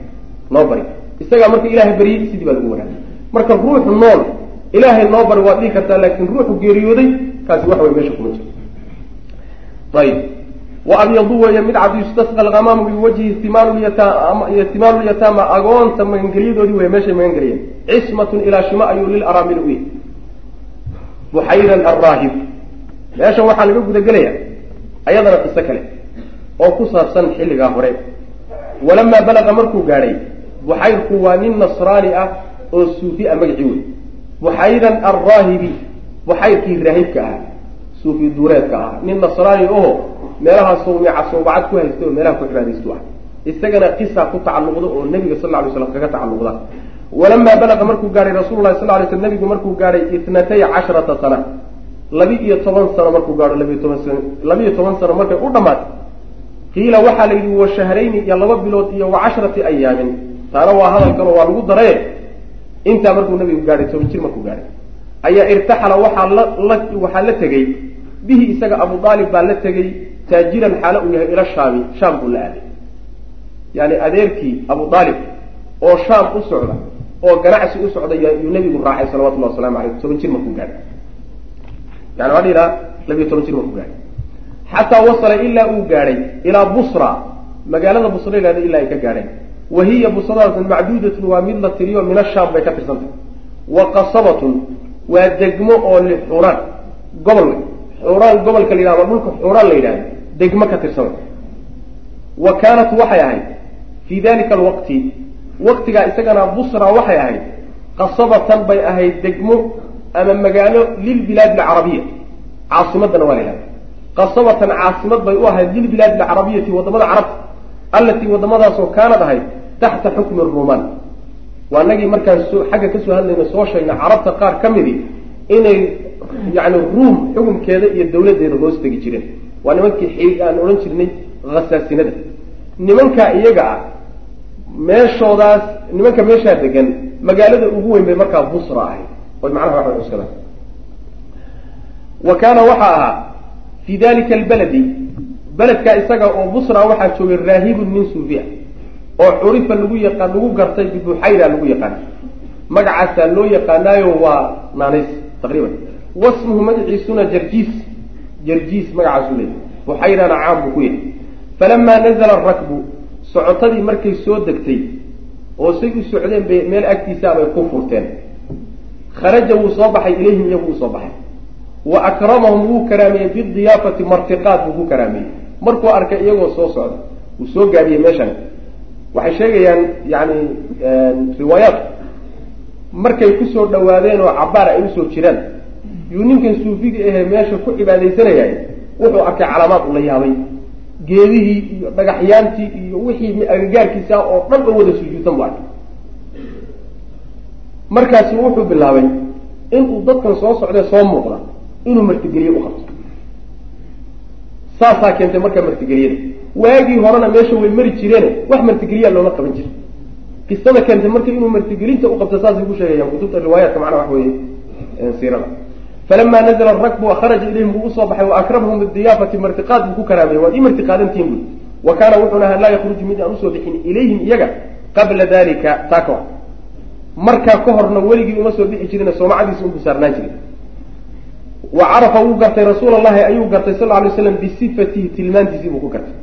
noo bari. Isagaa marka ilaahay baryey sidii baa lagu waraabi. Marka ruuxu nool ilaahay noo bari waad dhihi kartaa laakiin ruuxu geeriyooday kaasi wax way meesha kuma jiro. Ayib wa abyadu weeye mid cad yustasqa alhamaamu biwajhi ihtimaalu lyataama agoonta magangelyadoodii wey meeshay magangeliyeen cismatun ilaa shima ayuu lilaraamili u yahy buxayran alraahib meeshan waxaa laga gudagelaya ayadana qiso kale oo ku saabsan xilligaa hore. Walamaa balaqa markuu gaadhay buxayrku waa nin nasraani ah oo suufi a magacii wey buxayran alraahibi buxayrkii raahibka ahaa suufi duureedka ahaa nin nasraani oho meelaha sawmica sawbacad ku haysta oo meelaha ku cibaadaystu ah isagana qisa ku tacalluqda oo nebiga sal ly slam kaga tacalluqda. Walamaa balaqa markuu gaadhay rasul lahi sal lay sl nabigu markuu gaadhay itnatay casharata sana. Laba-iyo toban sano markuu gaadho labiyo toban sano laba-iyo toban sano markay u dhammaatay qiila waxaa la yidhi wa shahrayni iyo laba bilood iyo wa casharati ayaamin taana waa hadalkan oo waa lagu daraye intaa markuu nabigu gaadhay toban jir markuu gaadhay ayaa irtaxala waxaa la la waxaa la tegey. Bihi isaga abu aalib baa la tegey taajiran xaalo uu yahay ila shaami shaam buu la aaday. Yani adeerkii abu aalib oo shaam u socda oo ganacsi u socda yuu nabigu raacay salawatullahi waslamu aleyh toban jir markuu gaadhay. Yani waa dhiraa labiyo toban jir markuu gaadhay. Xataa wasala ilaa uu gaadhay ilaa busra magaalada busra ilaada ilaa ay ka gaadheen wa hiya busradaas macduudatun waa mid la tiriyo min ashaam bay ka tirsantay wa qasabatun waa degmo oo lixuraan gobol xuraan gobolka la yidhahdo dhulka xuraan la yidhahdo degmo ka tirsan. Wa kaanat waxay ahayd fii dalika alwaqti waqtigaa isagana busra waxay ahayd qasabatan bay ahayd degmo ama magaalo lilbilaadi alcarabiya caasimadana waa la yidhahda qasabatan caasimad bay u ahayd lilbilaadi alcarabiyati waddamada carabta allatii wadamadaasoo kaanad ahayd taxta xukmi ruumaan waa nagii markaan soo xagga ka soo hadlayna soo sheegna carabta qaar ka midi inay yani ruum xukunkeeda iyo dawladdeeda hoos tegi jireen waa nimankii aan odhan jirnay khasaasinada nimankaa iyaga ah meeshoodaas nimanka meeshaa degan magaalada ugu weyn bay markaa busra ahayd. Oy macnaha waxay cuskadaan wa kaana waxaa ahaa fii dalika albaladi beledkaa isaga oo busra waxaa joogay raahibun min suufiya oo curifa lagu yaqaan lagu gartay bibuxayra lagu yaqaan. Magacaasaa loo yaqaanaayo waa naanays taqriiban. Wasmuhu magaciisuna jarjiis jarjiis magacaasuu leeyahy buxayrana caam buu ku yahay falamaa nazala rakbu socotadii markay soo degtay oo say u socdeen bay meel agtiisaa bay ku furteen. Kharaja wuu soo baxay ilayhim iyagu uu soo baxay. Wa akramahum wuu karaameeyey bidiyaafati martiqaad buu ku karaameeyey markuu arkay iyagoo soo socda wuu soo gaadiyey meeshan. Waxay sheegayaan yani riwaayaadku markay ku soo dhawaadeen oo cabaar ay u soo jiraan yuu ninkan suufiga ahe meesha ku cibaadaysanayay wuxuu arkay calaamaad ula yaabay. Geedihii iyo dhagaxyaantii iyo wixii agagaarkiisa oo dhan oo wada sujuudsan bu arkay markaasu wuxuu bilaabay inuu dadkan soo socdee soo muuqda inuu martigeliye u qabto. Saasaa keentay markaa martigeliyada. Waagii horena meesha way mari jireene wax martigeliyaa looma qaban jira qisada keentay marka inuu martigelinta u qabto saasay ku sheegayaan kutubta riwaayaadka macnaha wax weeye siirada falama nazla rakbu akharaja ilayhim buu u soo baxay wa akramahum bidiyaafati martiqaad buu ku karaameeyey waad ii martiqaadantihin bui wa kaana wuxuuna ahaa laa yakruju mid aan u soo bixin ilayhim iyaga qabla dalika taaka markaa ka horna weligii uma soo bixi jirin soomacadiisa unbuu saarnaan jiray wa carafa wuu gartay rasuul allahi ayuu gartay sal lay slam bisifatihi tilmaantiisii buu ku gartay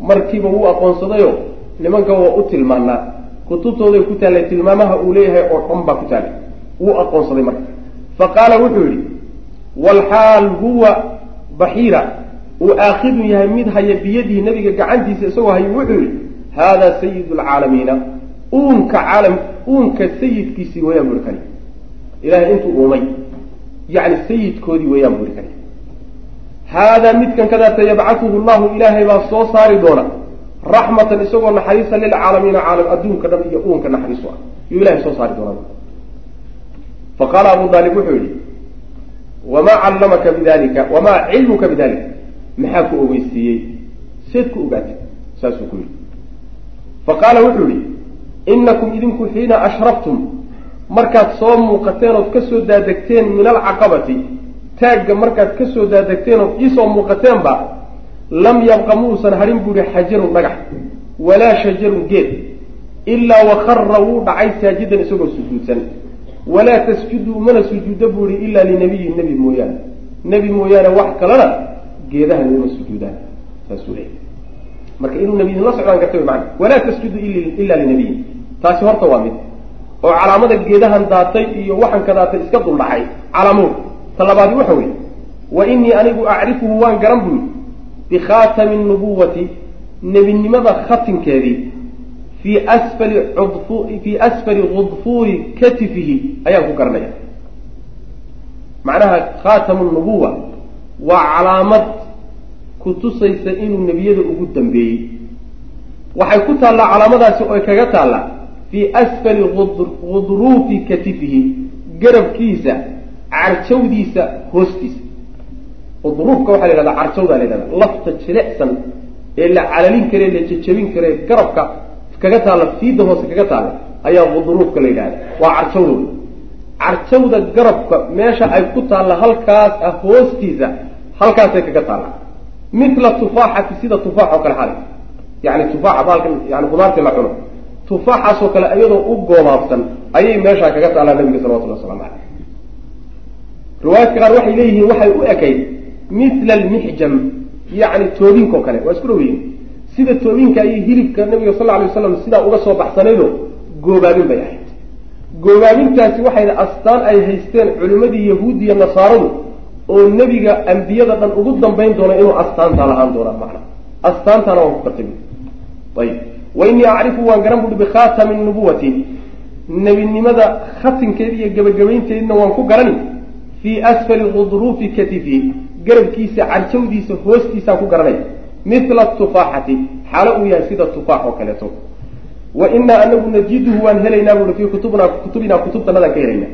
markiiba wuu aqoonsadayo nimanka waa u tilmaanaa kutubtooday ku taallay tilmaamaha uu leeyahay oo dhan baa ku taallay wuu aqoonsaday marka faqaala wuxuu yihi walxaal huwa baxiira. Uu aakhidun yahay mid haya biyadihi nabiga gacantiisa isagoo hayo wuxuu yihi haadaa sayid lcaalamiina uunka caalam uunka sayidkiisii weeyaan buri kani ilahay intuu uumay. Yani sayidkoodii weeyaan buri kani haadaa midkan kadaata yabcatuhu llahu ilaahay baa soo saari doona. Raxmatan isagoo naxariisa lilcaalamiina caalam adduunka dhan iyo uunka naxariisu ah. Yuu ilahay soo saari doona faqaala abu aalib wuxuu yihi wamaa callamaka bidalika wamaa cilmuka bidalika maxaa ku ogeysiiyey seed ku ogaatay saasuu ku yihi fa qaala wuxuu yihi inakum idinku xiina ashraftum markaad soo muuqateen ood ka soo daadegteen min alcaqabati taagga markaad ka soo daadegteen ood iisoo muuqateenba lam yabqa muusan harin buu ihi xajarun dhagax walaa shajarun geed ilaa wakara wuu dhacay saajidan isagoo sujuudsan walaa tasjuduu mana sujuuda buu ihi ilaa linabiyin nebi mooyaane. Nebi mooyaane wax kalena geedahan uma sujuudaan saasuu leeyahy marka inuu nebiyin la socdaan karta mana walaa tasjudu ila linabiyin taasi horta waa mid oo calaamada geedahan daatay iyo waxanka daatay iska duldhacay calaamood ta labaadi waxa weeye. Wa inii anigu acrifuhu waan garan buyi bikhaatami nubuwati nebinimada khatimkeedii fii asfali cudfuuri katifihi ayaan ku garanaya macnaha khaatamu nubuwa waa calaamad ku tusaysa inuu nebiyada ugu dambeeyey waxay ku taallaa calaamadaasi oy kaga taallaa fii asfali gudruufi katifihi garabkiisa carjawdiisa hoostiisa udruufka waxaa la yhahdaa carjawdaa la yhahda lafta jilicsan ee la calalin kare la jejabin kare garabka kaga taalla fiida hoose kaga taalla ayaa gudruufka la yidhahda waa carjawdooda carjawda garabka meesha ay ku taalla halkaas ah hoostiisa halkaasay kaga taalla mila tufaaxati sida tufaax oo kale xali yani tufaaxa baalkan yani qudaartii la cuno. Tufaaxaasoo kale iyadoo u goobaabsan ayay meeshaa kaga taallaa nabiga salawatullah waslamu caleyh riwaayaadka qaar waxay leeyihiin waxay u ekayd mila almixjam yani toobinkao kale. Waa isku dhow yihiin sida toobinka ayay hilibka nabiga sal alay waslam sidaa uga soo baxsanaydo goobaabin bay ahayd. Goobaabintaasi waxayna astaan ay haysteen culimadii yahuud iyo nasaaradu oo nebiga ambiyada dhan ugu dambayn doona inuu astaantaa lahaan doonaa macna. Astaantaana waan ku ayib. Wa inii acrifu waan garan buui bikhaatami nubuwati nebinimada khatimkeedi iyo gebagabaynteedina waan ku garani fii asfali gudruufi katifi garabkiisa carjawdiisa hoostiisaan ku garanaya mila tufaaxati xaalo uu yahay sida tufaax oo kaleeto. Wa inaa anagu najiduhu waan helaynaa buui fii kutubna kutubinaa kutubtanadaan ka helaynaa.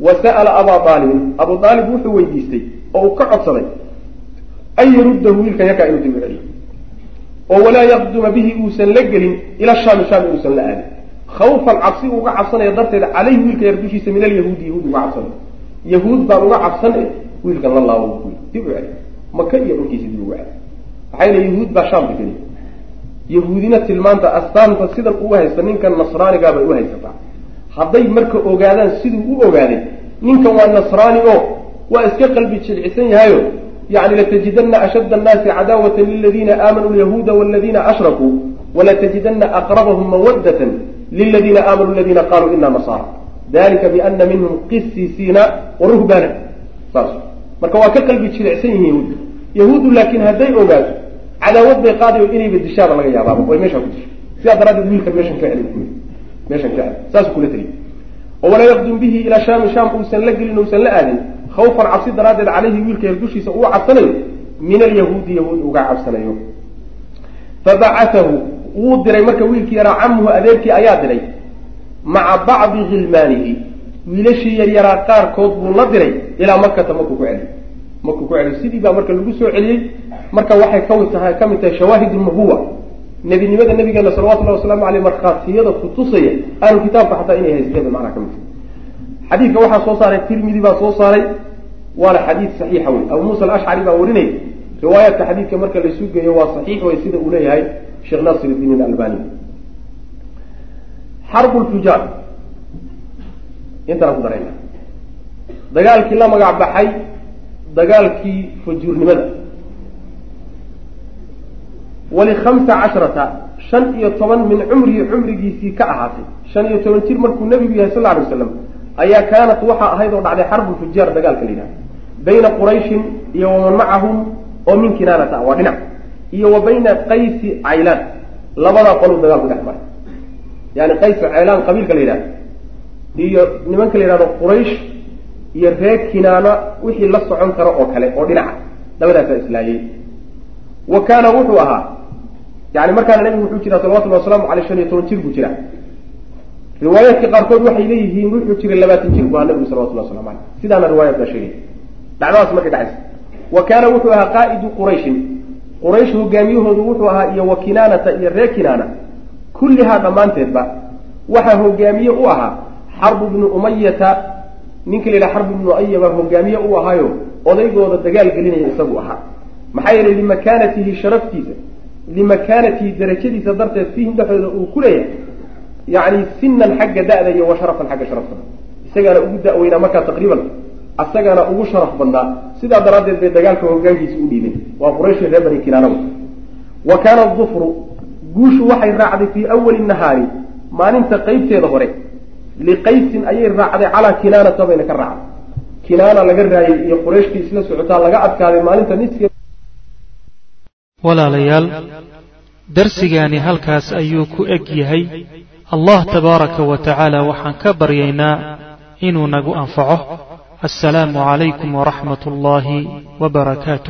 Wa sa'ala abaa aalibin abu aalib wuxuu weydiistay oo uu ka codsaday an yaruddahu wiilkan yakaa inuu dib u celiyo oo walaa yaqduma bihi uusan la gelin ila shaami shaami uusan la aadin. Khawfan cabsi uga cabsanaya darteed caleyhi wiilka yar dushiisa min alyahuudi yahuud uga cabsanay yahuud baan uga cabsan e wiilkan la laabo dib u celi maka iyo dhulkiisa dib ugu celi maxaa yele yahuud baa shaam degani yahuudina tilmaanta astaanta sidan ugu haysta ninkan nasraanigaa bay u haysataa hadday marka ogaadaan siduu u ogaaday ninkan waa nasraani oo waa iska qalbi jilcisan yahayo yani latajidana ashadda annaasi cadaawatan liladiina aamanuu lyahuuda waladiina ashrakuu walatajidana aqrabahum mawadatan liladiina aamanuu aladiina qaluu ina nasaara. Dalika biana minhum qisiisiina waruhbana saas. Marka waa ka qalbi jilicsan yihiin yahuud yahuuddu laakiin hadday ogaato cadaawad bay qaadayo inayba dishaaba laga yaabaaba way meeshaa ku disho sidaa daraaddeed wiilkan meeshan ka celi meeshan ka celi saasuu kula teliy oo walaa yaqdum bihi ilaa shaami shaam uusan la gelin uusan la aadin khawfan cabsi daraaddeed caleyhi wiilka yar dushiisa uu cabsanayo min alyahuudi yahuud uga cabsanayo. Fabacatahu wuu diray marka wiilkii yaraa camuhu adeerkii ayaa diray maca bacdi khilmaanihi wiilashii yaryaraa qaarkood buu la diray ilaa makata markuu ku celiy markuu ku celiy sidii baa marka lagu soo celiyey marka waxay kami tahay ka mid tahay shawaahid nubuwa nebinimada nabigeena salawatullahi wasalaamu aleyh markhaatiyada kutusaya ahlu kitaabka xataa inay haysteen macnaha ka mid tahay. Xadiidka waxaa soo saaray tirmidi baa soo saaray waana xadiid saxiixa wey abu muusa alashcari baa warinaya riwaayaadka xadiidka marka laysu geeyo waa saxiix wey sida uu leeyahay sheekh nasir iddiin albani xarbu lfujaar intana ku darayna. Dagaalkii la magac dagaalkii fujuurnimada. Walihamsa casharata shan iyo toban min cumrihi cumrigiisii ka ahaatay. Shan iyo toban jir markuu nebigu yahay sal alay waslam ayaa kaanat waxaa ahayd oo dhacday xarbu fujaar dagaalka la yidhaha bayna qurayshin iyo waman macahum oo min kinaanata waa dhinac. Iyo wa bayna qaysi caylaan labadaa qoluu dagaalku dhex maray. Yani qaysi caylaan qabiilka la yidhahdo iyo nimanka la yidhahdo quraysh iyo reer kinaana wixii la socon karo oo kale oo dhinaca. Labadaasaa islaayey wa kaana wuxuu ahaa yani markaana nabigu wuxuu jiraa salawatullahi wasalaamu aleyh shan iyo toban jir buu jiraa riwaayaadka qaarkood waxay leeyihiin wuxuu jiray labaatan jir bu ahaa nabigu salawatullah waslamu aleyh sidaana riwaayad baa sheegay. Dhacdadaas markay dhacaysa wa kaana wuxuu ahaa qaa'idu qurayshin. Quraysh hogaamiyahoodu wuxuu ahaa iyo wa kinaanata iyo reer kinaana. Kullihaa dhammaanteedba waxaa hogaamiye u ahaa xarbu bnu umayata ninka la yidhaha xarbu bnu umayya baa hogaamiye u ahaayo odaygooda dagaal gelinaya isagu ahaa. Maxaa yeelay limakaanatihi sharaftiisa limakaanatihi darajadiisa darteed fiihim dhexdooda uu ku leeyahay yacni sinan xagga da-da iyo wa sharafan xagga sharafta. Isagaana ugu da-weynaa markaa taqriiban asagaana ugu sharaf badnaa sidaa daraaddeed bay dagaalka hogaankiisa u dhiibeen. Waa qurayshi reer bani kinaanaba wa kaana dufru guushu waxay raacday fii awali nahaari maalinta qeybteeda hore liqaysin ayay raacday calaa kinaanata bayna ka raacday kinaana laga raayay iyo qurayshkii isla socotaa laga adkaaday maalinta niske walaalayaal darsigaani halkaas ayuu ku eg yahay allah tabaaraka wa tacaala waxaan ka baryaynaa inuu nagu anfaco assalaamu calaykum waraxmat ullaahi wbarakaatu